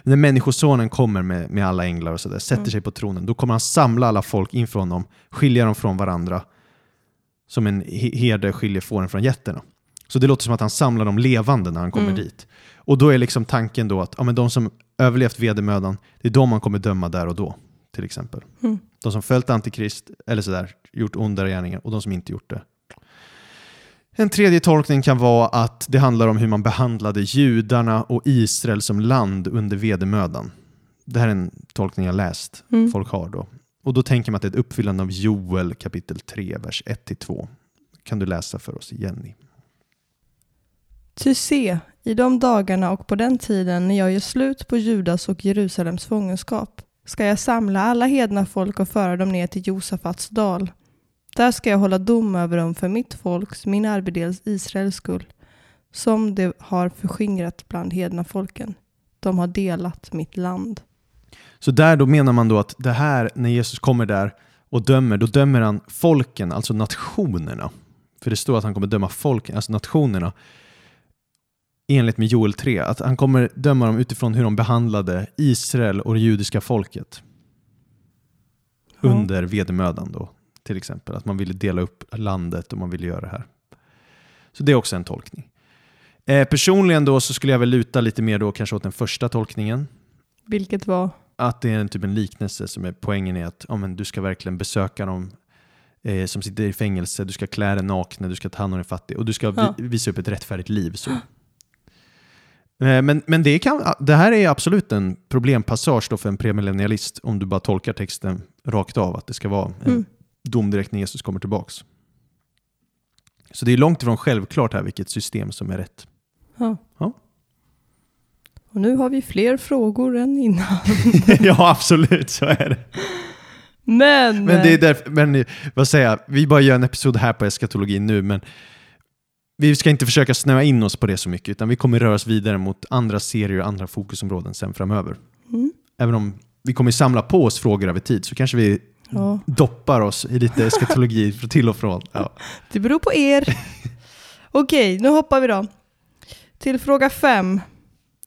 när Människosonen kommer med, med alla änglar och sådär, sätter mm. sig på tronen, då kommer han samla alla folk inför honom, skilja dem från varandra, som en herde skiljer fåren från getterna. Så det låter som att han samlar dem levande när han kommer mm. dit. Och då är liksom tanken då att ja, men de som överlevt vedermödan, det är de man kommer döma där och då, till exempel. Mm. De som följt Antikrist, eller sådär, gjort ondare gärningar, och de som inte gjort det, en tredje tolkning kan vara att det handlar om hur man behandlade judarna och Israel som land under vedermödan. Det här är en tolkning jag läst, mm. folk har då. Och då tänker man att det är ett uppfyllande av Joel kapitel 3, vers 1-2. Kan du läsa för oss, Jenny? Ty se, i de dagarna och på den tiden när jag gör slut på Judas och Jerusalems fångenskap ska jag samla alla hedna folk och föra dem ner till Josafats dal Där ska jag hålla dom över dem för mitt folks, min arvedels Israels skull, som de har förskingrat bland hedna folken. De har delat mitt land. Så där då menar man då att det här, när Jesus kommer där och dömer, då dömer han folken, alltså nationerna. För det står att han kommer döma folken, alltså nationerna, enligt med Joel 3, att han kommer döma dem utifrån hur de behandlade Israel och det judiska folket Ja. under vedermödan då, till exempel. Att man ville dela upp landet och man ville göra det här. Så det är också en tolkning. Eh, personligen då så skulle jag väl luta lite mer då kanske åt den första tolkningen. Vilket var... Att det är en typ en liknelse som är poängen är att ja, men du ska verkligen besöka dem eh, som sitter i fängelse, du ska klä dig nakna, du ska ta hand om den fattige och du ska Ja. vi, visa upp ett rättfärdigt liv. Så. Eh, Men, men det, kan, det här är absolut en problempassage för en premillennialist om du bara tolkar texten rakt av, att det ska vara en Mm. Dom direkt när Jesus kommer tillbaks. Så det är långt ifrån självklart här vilket system som är rätt. Ja. Ja. Och nu har vi fler frågor än innan. ja, absolut, så är det. Men... Men det är därför, men vad säger jag, vi bara gör en episod här på eskatologi nu, men vi ska inte försöka snöa in oss på det så mycket, utan vi kommer röra oss vidare mot andra serier och andra fokusområden sen framöver. Mm. Även om vi kommer samla på oss frågor över tid så kanske vi Ja, doppar oss i lite eskatologi till och från. Ja. det beror på er. Okej, nu hoppar vi då. Till fråga fem.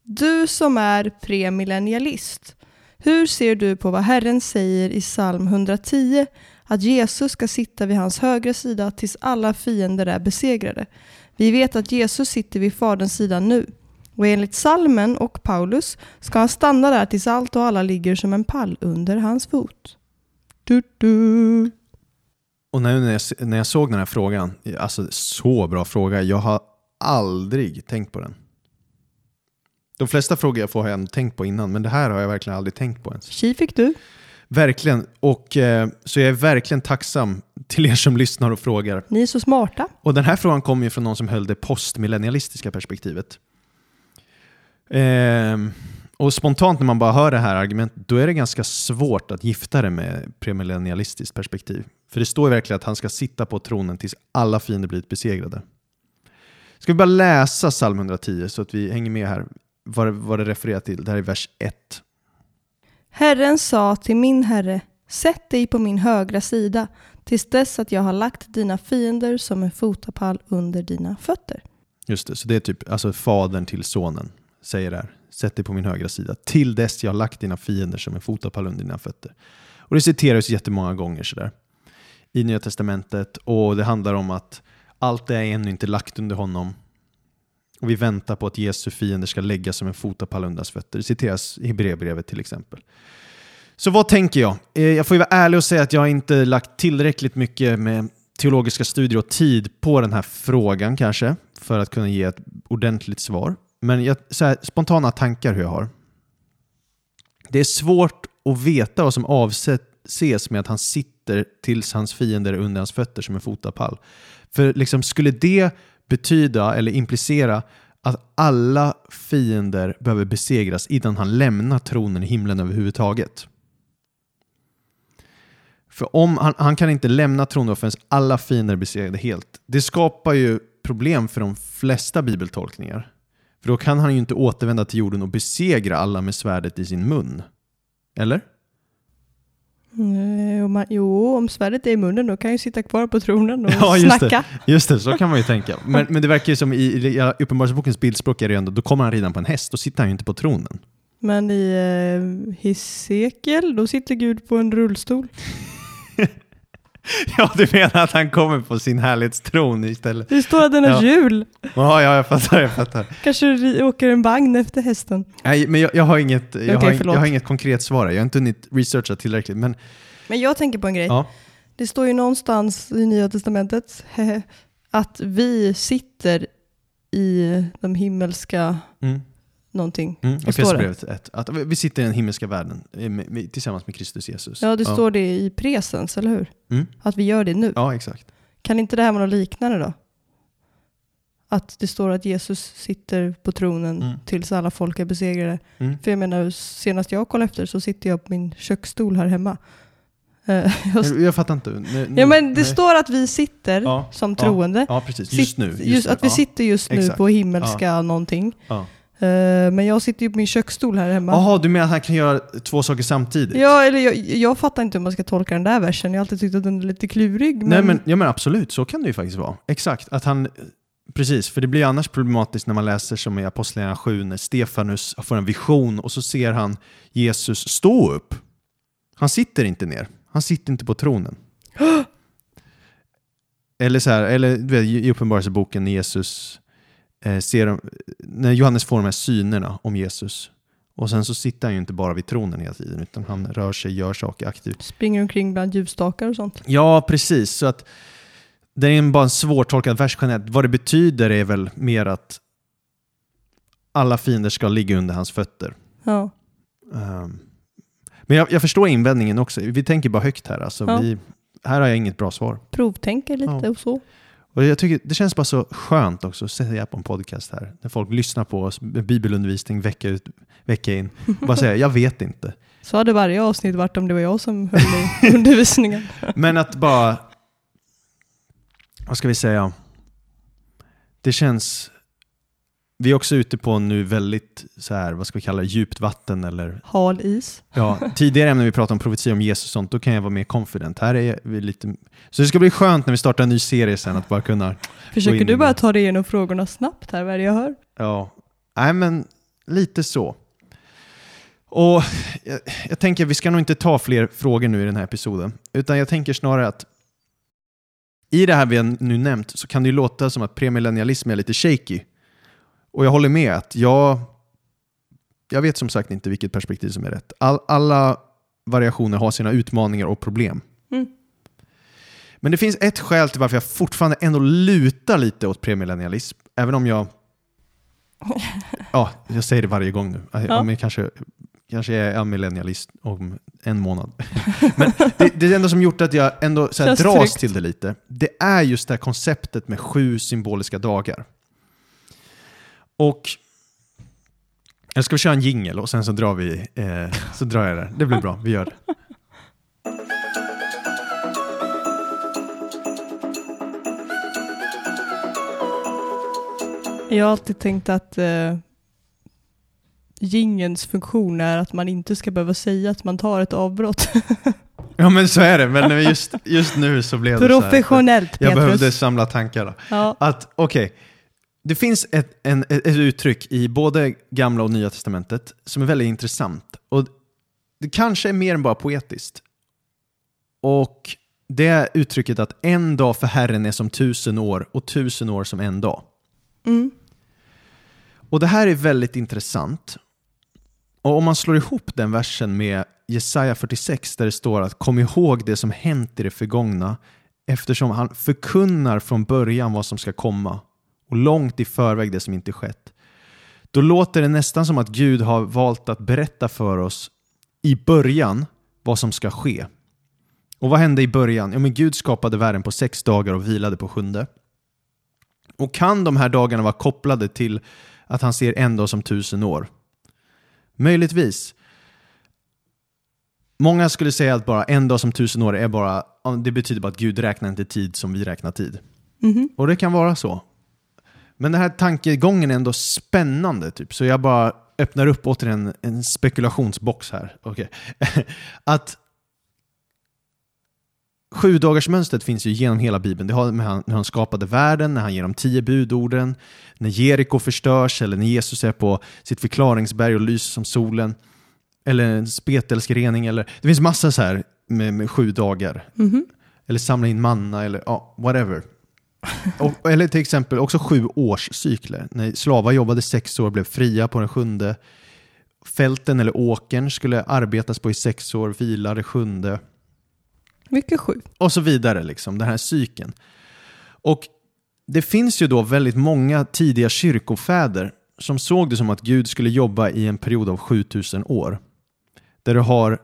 Du som är premillennialist, hur ser du på vad Herren säger i psalm 110 att Jesus ska sitta vid hans högra sida tills alla fiender är besegrade? Vi vet att Jesus sitter vid Faderns sida nu. Och enligt salmen och Paulus ska han stanna där tills allt och alla ligger som en pall under hans fot. Du, du. Och när jag, när jag såg den här frågan, alltså så bra fråga, jag har aldrig tänkt på den. De flesta frågor jag får har jag ändå tänkt på innan, men det här har jag verkligen aldrig tänkt på ens. Tji fick du. Verkligen, och eh, så jag är verkligen tacksam till er som lyssnar och frågar. Ni är så smarta. Och den här frågan kommer ju från någon som höll det postmillennialistiska perspektivet. Ehm, och spontant när man bara hör det här argumentet, då är det ganska svårt att gifta det med premillennialistiskt perspektiv. För det står ju verkligen att han ska sitta på tronen tills alla fiender blivit besegrade. Ska vi bara läsa psalm 110 så att vi hänger med här vad, vad det refererar till. Det här är vers 1. Herren sa till min herre, sätt dig på min högra sida tills dess att jag har lagt dina fiender som en fotapall under dina fötter. Just det, så det är typ alltså fadern till sonen säger det här. Sätt dig på min högra sida till dess jag har lagt dina fiender som en fotapall under dina fötter. Och det citeras jättemånga gånger sådär i Nya Testamentet och det handlar om att allt det är ännu inte lagt under honom. Och vi väntar på att Jesu fiender ska läggas som en fotapall under hans fötter. Det citeras i Hebreerbrevet till exempel. Så vad tänker jag? Eh, jag får ju vara ärlig och säga att jag har inte lagt tillräckligt mycket med teologiska studier och tid på den här frågan kanske för att kunna ge ett ordentligt svar. Men jag, så här, spontana tankar hur jag har. Det är svårt att veta vad som avses med att han sitter tills hans fiender är under hans fötter som en fotapall. För liksom, skulle det betyda eller implicera att alla fiender behöver besegras innan han lämnar tronen i himlen överhuvudtaget? För om han, han kan inte lämna tronen förrän alla fiender är besegrade helt. Det skapar ju problem för de flesta bibeltolkningar. För då kan han ju inte återvända till jorden och besegra alla med svärdet i sin mun. Eller? Mm, om man, jo, om svärdet är i munnen då kan jag ju sitta kvar på tronen och Ja, just det. snacka. Just det, så kan man ju tänka. Men, men det verkar ju som i, i ja, Uppenbarelsebokens bildspråk är det ju ändå, då kommer han ridande på en häst, då sitter han ju inte på tronen. Men i eh, Hesekiel, då sitter Gud på en rullstol. Ja, du menar att han kommer på sin härlighetstron istället? Det står att den har Ja. hjul. Ja, ja, jag fattar, jag fattar. Kanske ri- åker en vagn efter hästen. Nej, men jag, jag, har inget, jag, Okej, har, jag har inget konkret svar. Jag har inte hunnit researcha tillräckligt. Men Men jag tänker på en grej. ja, Det står ju någonstans i Nya Testamentet att vi sitter i de himmelska mm, någonting. mm? Efesierbrevet 1. Att vi sitter i den himmelska världen eh, tillsammans med Kristus Jesus. Ja, det står det i presens, eller hur? Mm. Att vi gör det nu. Ja, exakt. Kan inte det här vara något liknande då? Att det står att Jesus sitter på tronen Mm. tills alla folk är besegrade. Mm. För jag menar, senast jag kollade efter så sitter jag på min köksstol här hemma. Eh, jag, Jag, fattar inte. Nu- ja, men det nej. står att vi sitter Ja, som ja, troende. Ja, precis. Just nu. Just just, att vi ja. sitter just nu exakt. på himmelska någonting. Ja. Eh, men jag sitter ju på min köksstol här hemma. Jaha, du menar att han kan göra två saker samtidigt? Ja, eller jag, jag fattar inte hur man ska tolka den där versen. Jag har alltid tyckt att den är lite klurig. Men, Nej, men, ja, men absolut, så kan det ju faktiskt vara. Exakt, att han... Precis, för det blir annars problematiskt när man läser som i Apostlagärningarna 7 när Stefanus får en vision och så ser han Jesus stå upp. Han sitter inte ner. Han sitter inte på tronen. eller så här, eller i Uppenbarelseboken när Jesus ser, de- när Johannes får de här synerna om Jesus. Och sen så sitter han ju inte bara vid tronen hela tiden utan han rör sig, gör saker aktivt. Springer omkring bland ljusstakar och sånt. Ja, precis. Så att det är bara en svårtolkad vers generellt. Vad det betyder är väl mer att alla fiender ska ligga under hans fötter. Ja. Ehm, men jag, jag förstår invändningen också. Vi tänker bara högt här. Alltså, Ja. vi, här har jag inget bra svar. Provtänker lite Ja. och så. Och jag tycker Det känns bara så skönt också att säga på en podcast här. När folk lyssnar på oss med bibelundervisning vecka ut, vecka in. Bara säga, jag vet inte. Så hade varje avsnitt varit om det var jag som höll i undervisningen. Men att bara... Vad ska vi säga? Det känns... Vi är också ute på nu väldigt, så här, vad ska vi kalla det, djupt vatten eller... Hal is. Ja, tidigare när vi pratade om profetia om Jesus och sånt, då kan jag vara mer confident. Här är vi lite... Så det ska bli skönt när vi startar en ny serie sen, att bara kunna... Försöker du bara ta dig igenom frågorna snabbt här, vad är det jag hör? Ja, nej men lite så. Och jag, jag tänker, vi ska nog inte ta fler frågor nu i den här episoden, utan jag tänker snarare att i det här vi har nu nämnt så kan det ju låta som att premillennialism är lite shaky. Och jag håller med att jag, jag vet som sagt inte vilket perspektiv som är rätt. All, alla variationer har sina utmaningar och problem. Mm. Men det finns ett skäl till varför jag fortfarande ändå lutar lite åt premillennialism, även om jag Ja, jag säger det varje gång nu. Ja. Om jag kanske, kanske är en millennialist om en månad. Men det, det enda som gjort att jag ändå så här, dras tryggt. till det lite, det är just det här konceptet med sju symboliska dagar. Och jag ska vi köra en jingel och sen så drar vi, eh, så drar jag det. Det blir bra, vi gör det. Jag har alltid tänkt att eh, jingens funktion är att man inte ska behöva säga att man tar ett avbrott. Ja men så är det, men just, just nu så blev det så här. Professionellt Jag Petrus. behövde samla tankarna. Ja. Att, okej, det finns ett, en, ett uttryck i både gamla och nya testamentet som är väldigt intressant. Och det kanske är mer än bara poetiskt. Och det är uttrycket att en dag för Herren är som tusen år och tusen år som en dag. Mm. Och det här är väldigt intressant. Och om man slår ihop den versen med Jesaja 46 där det står att kom ihåg det som hänt i det förgångna eftersom han förkunnar från början vad som ska komma och långt i förväg det som inte skett. Då låter det nästan som att Gud har valt att berätta för oss i början vad som ska ske. Och vad hände i början? Ja, men Gud skapade världen på sex dagar och vilade på sjunde. Och kan de här dagarna vara kopplade till att han ser en dag som tusen år? Möjligtvis. Många skulle säga att bara en dag som tusen år är bara, det betyder bara att Gud räknar inte tid som vi räknar tid. Mhm. Och det kan vara så. Men den här tankegången är ändå spännande, typ. så jag bara öppnar upp återigen en spekulationsbox här. Okej. att Sju dagars mönstret finns ju genom hela Bibeln. Det har med han, när han skapade världen, när han ger de tio budorden, när Jeriko förstörs eller när Jesus är på sitt förklaringsberg och lyser som solen. Eller en spetälskrening. Eller, det finns massa så här med, med sju dagar. Mhm. Eller samla in manna eller ja, whatever. Och, eller till exempel också sju årscykler. När slavar jobbade sex år blev fria på den sjunde. Fälten eller åkern skulle arbetas på i sex år, vila det sjunde. Mycket sju. Och så vidare, liksom, den här cykeln. Och det finns ju då väldigt många tidiga kyrkofäder som såg det som att Gud skulle jobba i en period av 7000 år. Där du har,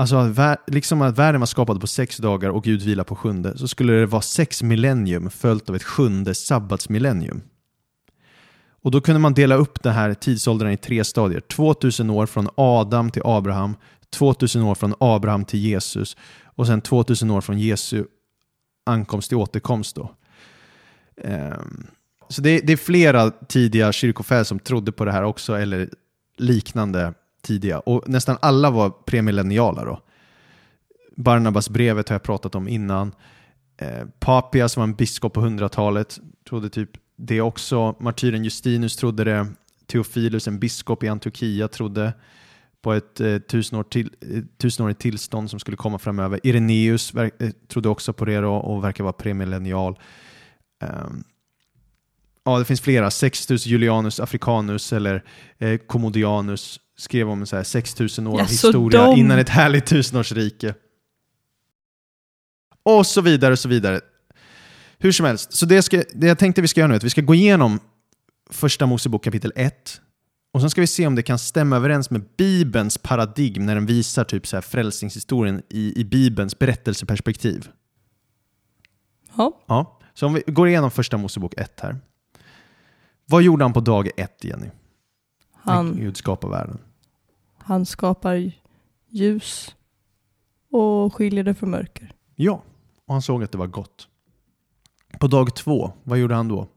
alltså att vär- liksom att världen var skapad på sex dagar och Gud vilar på sjunde, så skulle det vara sex millennium följt av ett sjunde sabbatsmillennium. Och då kunde man dela upp den här tidsåldern i tre stadier. 2000 år från Adam till Abraham, 2000 år från Abraham till Jesus och sen 2000 år från Jesu ankomst till återkomst. Då. Ehm, så det, det är flera tidiga kyrkofäder som trodde på det här också, eller liknande tidiga. Och nästan alla var premillenniala då. Barnabas brevet har jag pratat om innan. Eh, Papias var en biskop på 100-talet, trodde typ det också. Martyren Justinus trodde det. Theophilus, en biskop i Antiochia, trodde på ett eh, tusenår till, eh, tusenårigt tillstånd som skulle komma framöver. Ireneus eh, trodde också på det då, och verkar vara premillennial. Um, ja, det finns flera. Sextus Julianus Africanus eller eh, Commodianus skrev om så här 6000 år av historia dom. innan ett härligt tusenårsrike. Och så vidare och så vidare. Hur som helst, så det, ska, det jag tänkte vi ska göra nu är att vi ska gå igenom första Mosebok kapitel 1 och sen ska vi se om det kan stämma överens med Bibelns paradigm när den visar typ så här frälsningshistorien i, i Bibelns berättelseperspektiv. Ja. Ja, så om vi går igenom första Mosebok 1 här. Vad gjorde han på dag 1, Jenny? Han, Gud skapade världen. Han skapar ljus och skiljer det från mörker. Ja, och han såg att det var gott. På dag 2, vad gjorde han då?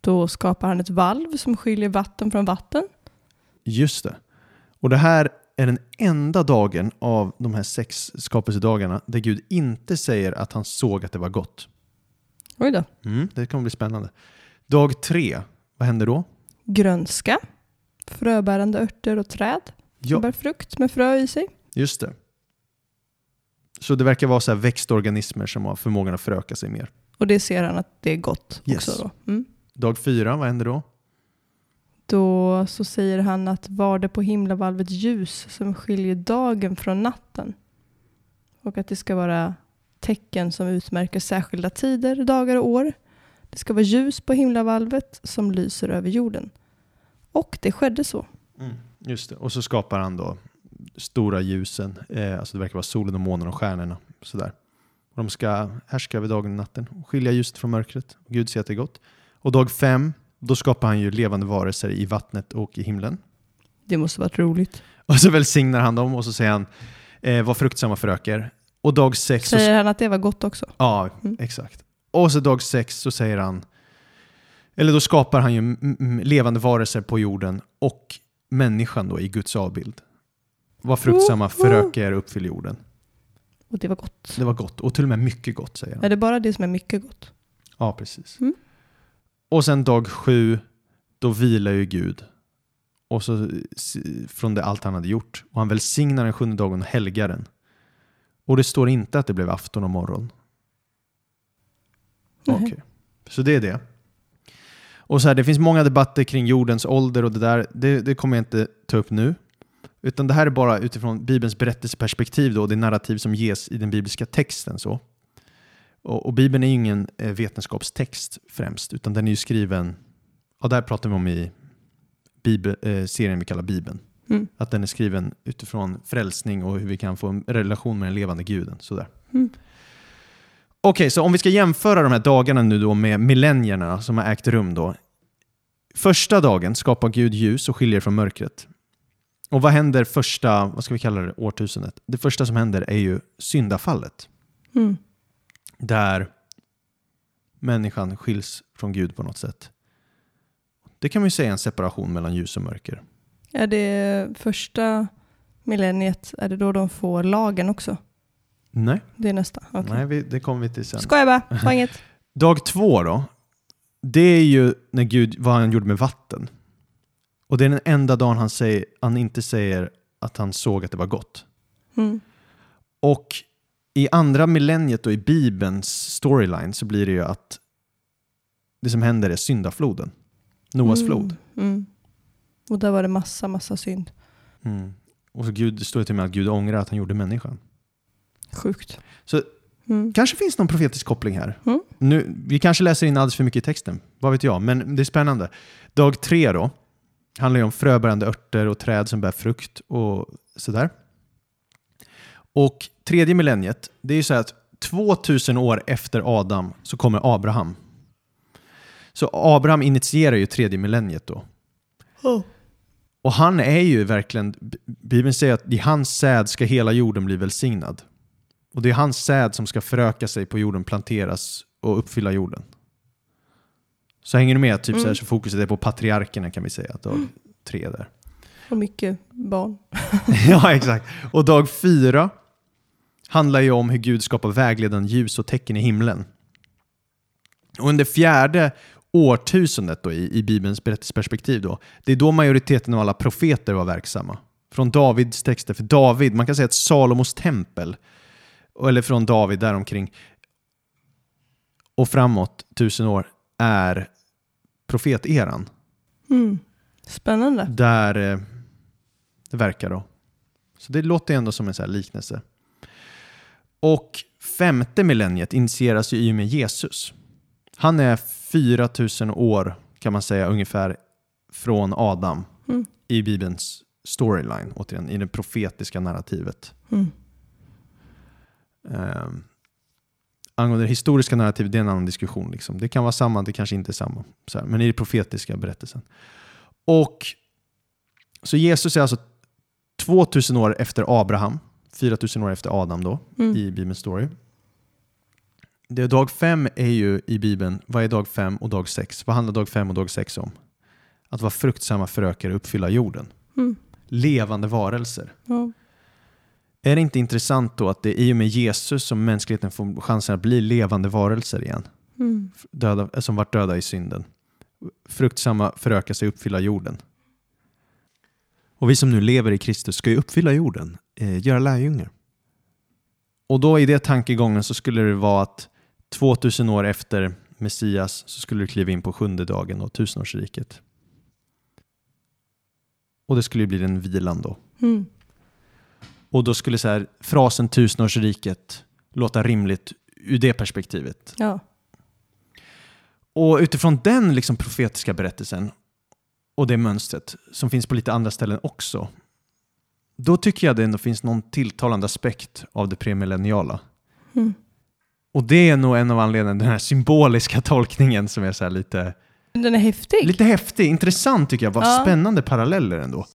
Då skapar han ett valv som skiljer vatten från vatten. Just det. Och det här är den enda dagen av de här sex skapelsedagarna där Gud inte säger att han såg att det var gott. Oj då. Mm, det kommer bli spännande. Dag 3, vad händer då? Grönska, fröbärande örter och träd Ja, bär frukt med frö i sig. just det. Så det verkar vara så här växtorganismer som har förmågan att föröka sig mer. Och det ser han att det är gott Yes. också. Då. Mm. Dag 4, vad händer då? då så säger han att var det på himlavalvet ljus som skiljer dagen från natten. Och att det ska vara tecken som utmärker särskilda tider, dagar och år. Det ska vara ljus på himlavalvet som lyser över jorden. Och det skedde så. Just det. Och så skapar han då stora ljusen, eh, alltså det verkar vara solen och månen och stjärnorna. Sådär. Och de ska härska över dagen och natten och skilja ljuset från mörkret. Och Gud ser att det är gott. Och dag fem, då skapar han ju levande varelser i vattnet och i himlen. Det måste varit roligt. Och så välsignar han dem och så säger han, eh, var fruktsamma föröker. Och dag sex, så, Säger han att det var gott också? ja Mm. exakt. Och så dag sex så säger han, eller då skapar han ju levande varelser på jorden och människan då i Guds avbild. Var fruktsamma, föröka er, uppfyll jorden. Och det var gott. Det var gott, och till och med mycket gott säger han. Är det bara det som är mycket gott? Ja, precis. Mm. Och sen dag sju, då vilar ju Gud. Och så från det allt han hade gjort. Och han välsignar den sjunde dagen och helgar den. Och det står inte att det blev afton och morgon. Okej, så det är det. Och så här, det finns många debatter kring jordens ålder och det där. Det, det kommer jag inte ta upp nu. Utan det här är bara utifrån Bibelns berättelseperspektiv då, och det narrativ som ges i den bibliska texten. så. Och, och Bibeln är ju ingen eh, vetenskapstext främst, utan den är ju skriven, ja där pratar vi om i Bibel, eh, serien vi kallar Bibeln. Mm. Att den är skriven utifrån frälsning och hur vi kan få en relation med den levande guden. Sådär. Mm. Okej, så om vi ska jämföra de här dagarna nu då med millennierna som har ägt rum då. Första dagen skapar Gud ljus och skiljer från mörkret. Och vad händer första, vad ska vi kalla det, årtusendet? Det första som händer är ju syndafallet. Mm. Där människan skiljs från Gud på något sätt. Det kan man ju säga är en separation mellan ljus och mörker. Är det första millenniet, är det då de får lagen också? Nej, Det är nästa. Okej. Nej vi, det kommer vi till sen. Skojar bara, sa inget. Dag två då, det är ju när Gud, vad han gjorde med vatten. Och det är den enda dagen han, säger, han inte säger att han såg att det var gott. Mm. Och i andra millenniet och i Bibelns storyline så blir det ju att det som händer är syndafloden. Noas flod. Mm. Mm. Och där var det massa, massa synd. Mm. Och så Gud, det står ju till och med att Gud ångrar att han gjorde människan. Sjukt. Så Mm. kanske finns någon profetisk koppling här. Mm. Nu, vi kanske läser in alldeles för mycket i texten, vad vet jag, men det är spännande. Dag tre då, handlar ju om fröbärande örter och träd som bär frukt och sådär. Och tredje millenniet, det är ju så att 2000 år efter Adam så kommer Abraham. Så Abraham initierar ju tredje millenniet då. Oh. Och han är ju verkligen, Bibeln säger att i hans säd ska hela jorden bli välsignad. Och det är hans säd som ska föröka sig på jorden, planteras och uppfylla jorden. Så hänger du med? Typ så, här, Mm. så fokuset är på patriarkerna kan vi säga. Dag tre där. Och mycket barn. ja, exakt. Och dag fyra handlar ju om hur Gud skapar vägledande ljus och tecken i himlen. Och under fjärde årtusendet då, i, i Bibelns berättelseperspektiv, då, det är då majoriteten av alla profeter var verksamma. Från Davids texter, för David, man kan säga att Salomos tempel, eller från David däromkring, och framåt tusen år, är profeteran. Mm. Spännande. Där eh, det verkar då. Så det låter ändå som en så här liknelse. Och femte millenniet initieras ju i och med Jesus. Han är 4000 år kan man säga ungefär från Adam Mm. i Bibelns storyline, återigen, i det profetiska narrativet. Mm. Um, angående det historiska narrativet, det är en annan diskussion. Liksom. Det kan vara samma, det kanske inte är samma. Här, men i den profetiska berättelsen. Och Så Jesus är alltså 2000 år efter Abraham, 4000 år efter Adam då, Mm. i Bibelns story. Det dag fem är ju i Bibeln, vad är dag fem och dag sex? Vad handlar dag fem och dag sex om? Att vara fruktsamma förökare och uppfylla jorden. Mm. Levande varelser. Ja. Är det inte intressant då att det är i och med Jesus som mänskligheten får chansen att bli levande varelser igen? Mm. Döda, som varit döda i synden. Fruktsamma föröka sig uppfylla jorden. Och vi som nu lever i Kristus ska ju uppfylla jorden, eh, göra lärjungar. Och då i det tankegången så skulle det vara att 2000 år efter Messias så skulle du kliva in på sjunde dagen och tusenårsriket. Och det skulle ju bli den vilan då. Mm. Och då skulle så här, frasen tusenårsriket låta rimligt ur det perspektivet. Ja. Och utifrån den liksom profetiska berättelsen och det mönstret som finns på lite andra ställen också, då tycker jag det ändå finns någon tilltalande aspekt av det premillenniala. Mm. Och det är nog en av anledningarna, den här symboliska tolkningen som är så lite, Den är häftig. lite häftig, intressant tycker jag. Vad Ja. spännande paralleller ändå.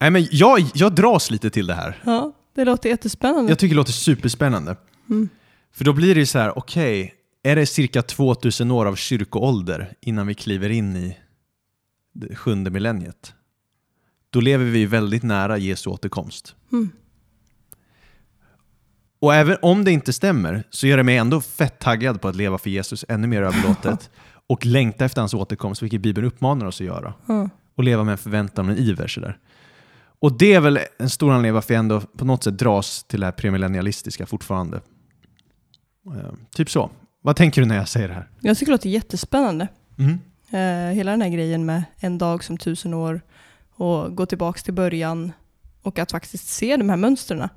Nej, men jag, jag dras lite till det här. Ja, det låter jättespännande. Jag tycker det låter superspännande. Mm. För då blir det ju så här, okej, är det cirka 2000 år av kyrkoålder innan vi kliver in i det sjunde millenniet? Då lever vi väldigt nära Jesu återkomst. Mm. Och även om det inte stämmer så gör det mig ändå fett taggad på att leva för Jesus ännu mer överlåtet och längta efter hans återkomst, vilket Bibeln uppmanar oss att göra. Ja. Och leva med en förväntan och en iver. Sådär. Och det är väl en stor anledning varför jag ändå på något sätt dras till det här premillennialistiska fortfarande. Eh, typ så. Vad tänker du när jag säger det här? Jag tycker det låter jättespännande. Mm. Eh, hela den här grejen med en dag som tusen år och gå tillbaka till början och att faktiskt se de här mönstren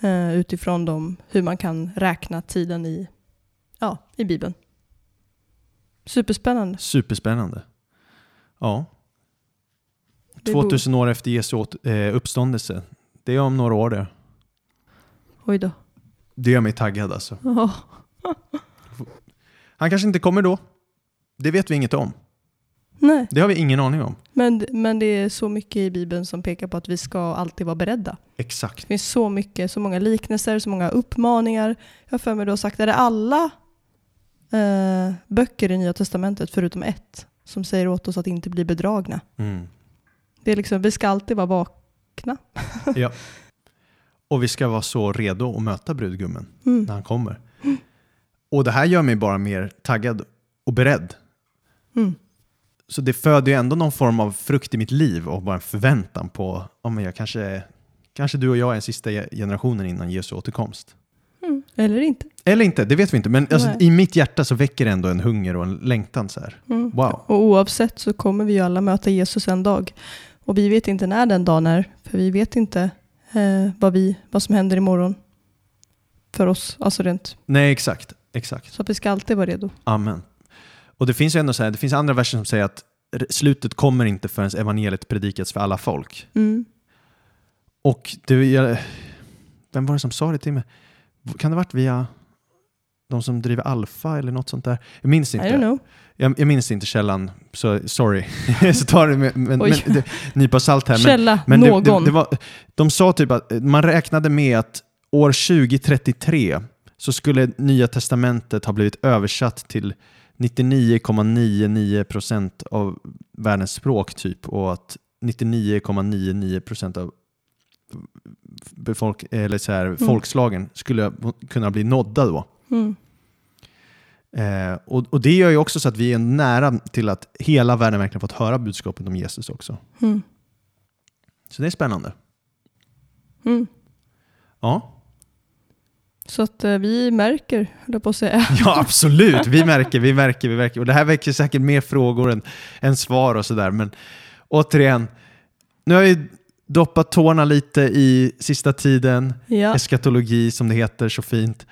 eh, utifrån dem, hur man kan räkna tiden i, ja, i Bibeln. Superspännande. Superspännande. Ja. Det borde- 2000 år efter Jesu eh, uppståndelse. Det är om några år det. Oj då. Det gör mig taggad alltså. Ja. Han kanske inte kommer då. Det vet vi inget om. Nej, Det har vi ingen aning om. men, men det är så mycket i Bibeln som pekar på att vi ska alltid vara beredda. Exakt. Det finns så mycket, så många liknelser, så många uppmaningar. Jag har för mig du har sagt, är det alla eh, böcker i Nya Testamentet förutom ett som säger åt oss att inte bli bedragna? Mm. Det är liksom, vi ska alltid vara vakna. Ja. Och vi ska vara så redo att möta brudgummen Mm. när han kommer. Och det här gör mig bara mer taggad och beredd. Mm. Så det föder ju ändå någon form av frukt i mitt liv och bara en förväntan på om jag kanske, kanske du och jag är den sista ge- generationen innan Jesu återkomst. Mm. Eller inte. Eller inte, det vet vi inte. Men alltså, i mitt hjärta så väcker det ändå en hunger och en längtan. Så. Mm. Wow. Och oavsett så kommer vi ju alla möta Jesus en dag. Och vi vet inte när den dagen är, för vi vet inte eh, vad, vi, vad som händer imorgon. För oss, alltså rent. Nej, exakt. exakt. Så att vi ska alltid vara redo. Amen. Och det finns ju ändå så här, det finns andra verser som säger att slutet kommer inte förrän evangeliet predikats för alla folk. Mm. Och det, jag, vem var det som sa det till mig? Kan det ha varit via de som driver Alfa eller något sånt där. Jag minns inte. Jag, jag minns inte källan, så sorry. så ta det med, med, med det, nypa salt här. Men, Källa, men det, någon. det, det var, de sa typ att man räknade med att år 2033 så skulle Nya Testamentet ha blivit översatt till 99,99% av världens språk typ och att 99,99% av befolk eller så här, folkslagen skulle kunna bli nådda då. Mm. Eh, och, och det gör ju också så att vi är nära till att hela världen verkligen fått höra budskapet om Jesus också. Mm. Så det är spännande. Mm. Ja, Så att eh, vi märker, höll på att säga. ja absolut. Vi märker, vi märker, vi märker. Och det här väcker säkert mer frågor än, än svar och sådär. Men återigen, nu har vi doppat tårna lite i sista tiden. Ja. Eskatologi som det heter så fint.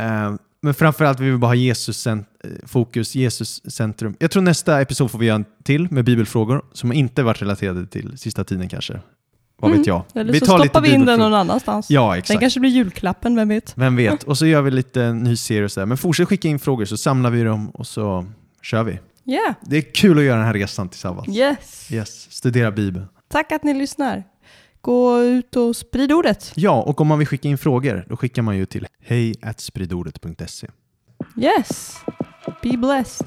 Eh, men framförallt vill vi bara ha Jesus eh, fokus, Jesus centrum. Jag tror nästa episod får vi göra en till med bibelfrågor som inte varit relaterade till sista tiden kanske. Vad vet jag. Mm. Eller vi så tar lite stoppar vi in den någon annanstans. Ja, Den exakt. kanske blir julklappen, vem vet? Vem vet. Och så gör vi lite ny serie och sådär. Men fortsätt skicka in frågor så samlar vi dem och så kör vi. Yeah. Det är kul att göra den här resan tillsammans. Yes. Yes, studera Bibeln. Tack att ni lyssnar. Gå ut och sprid ordet. Ja, och om man vill skicka in frågor, då skickar man ju till hej spridordet.se. Yes. Be blessed.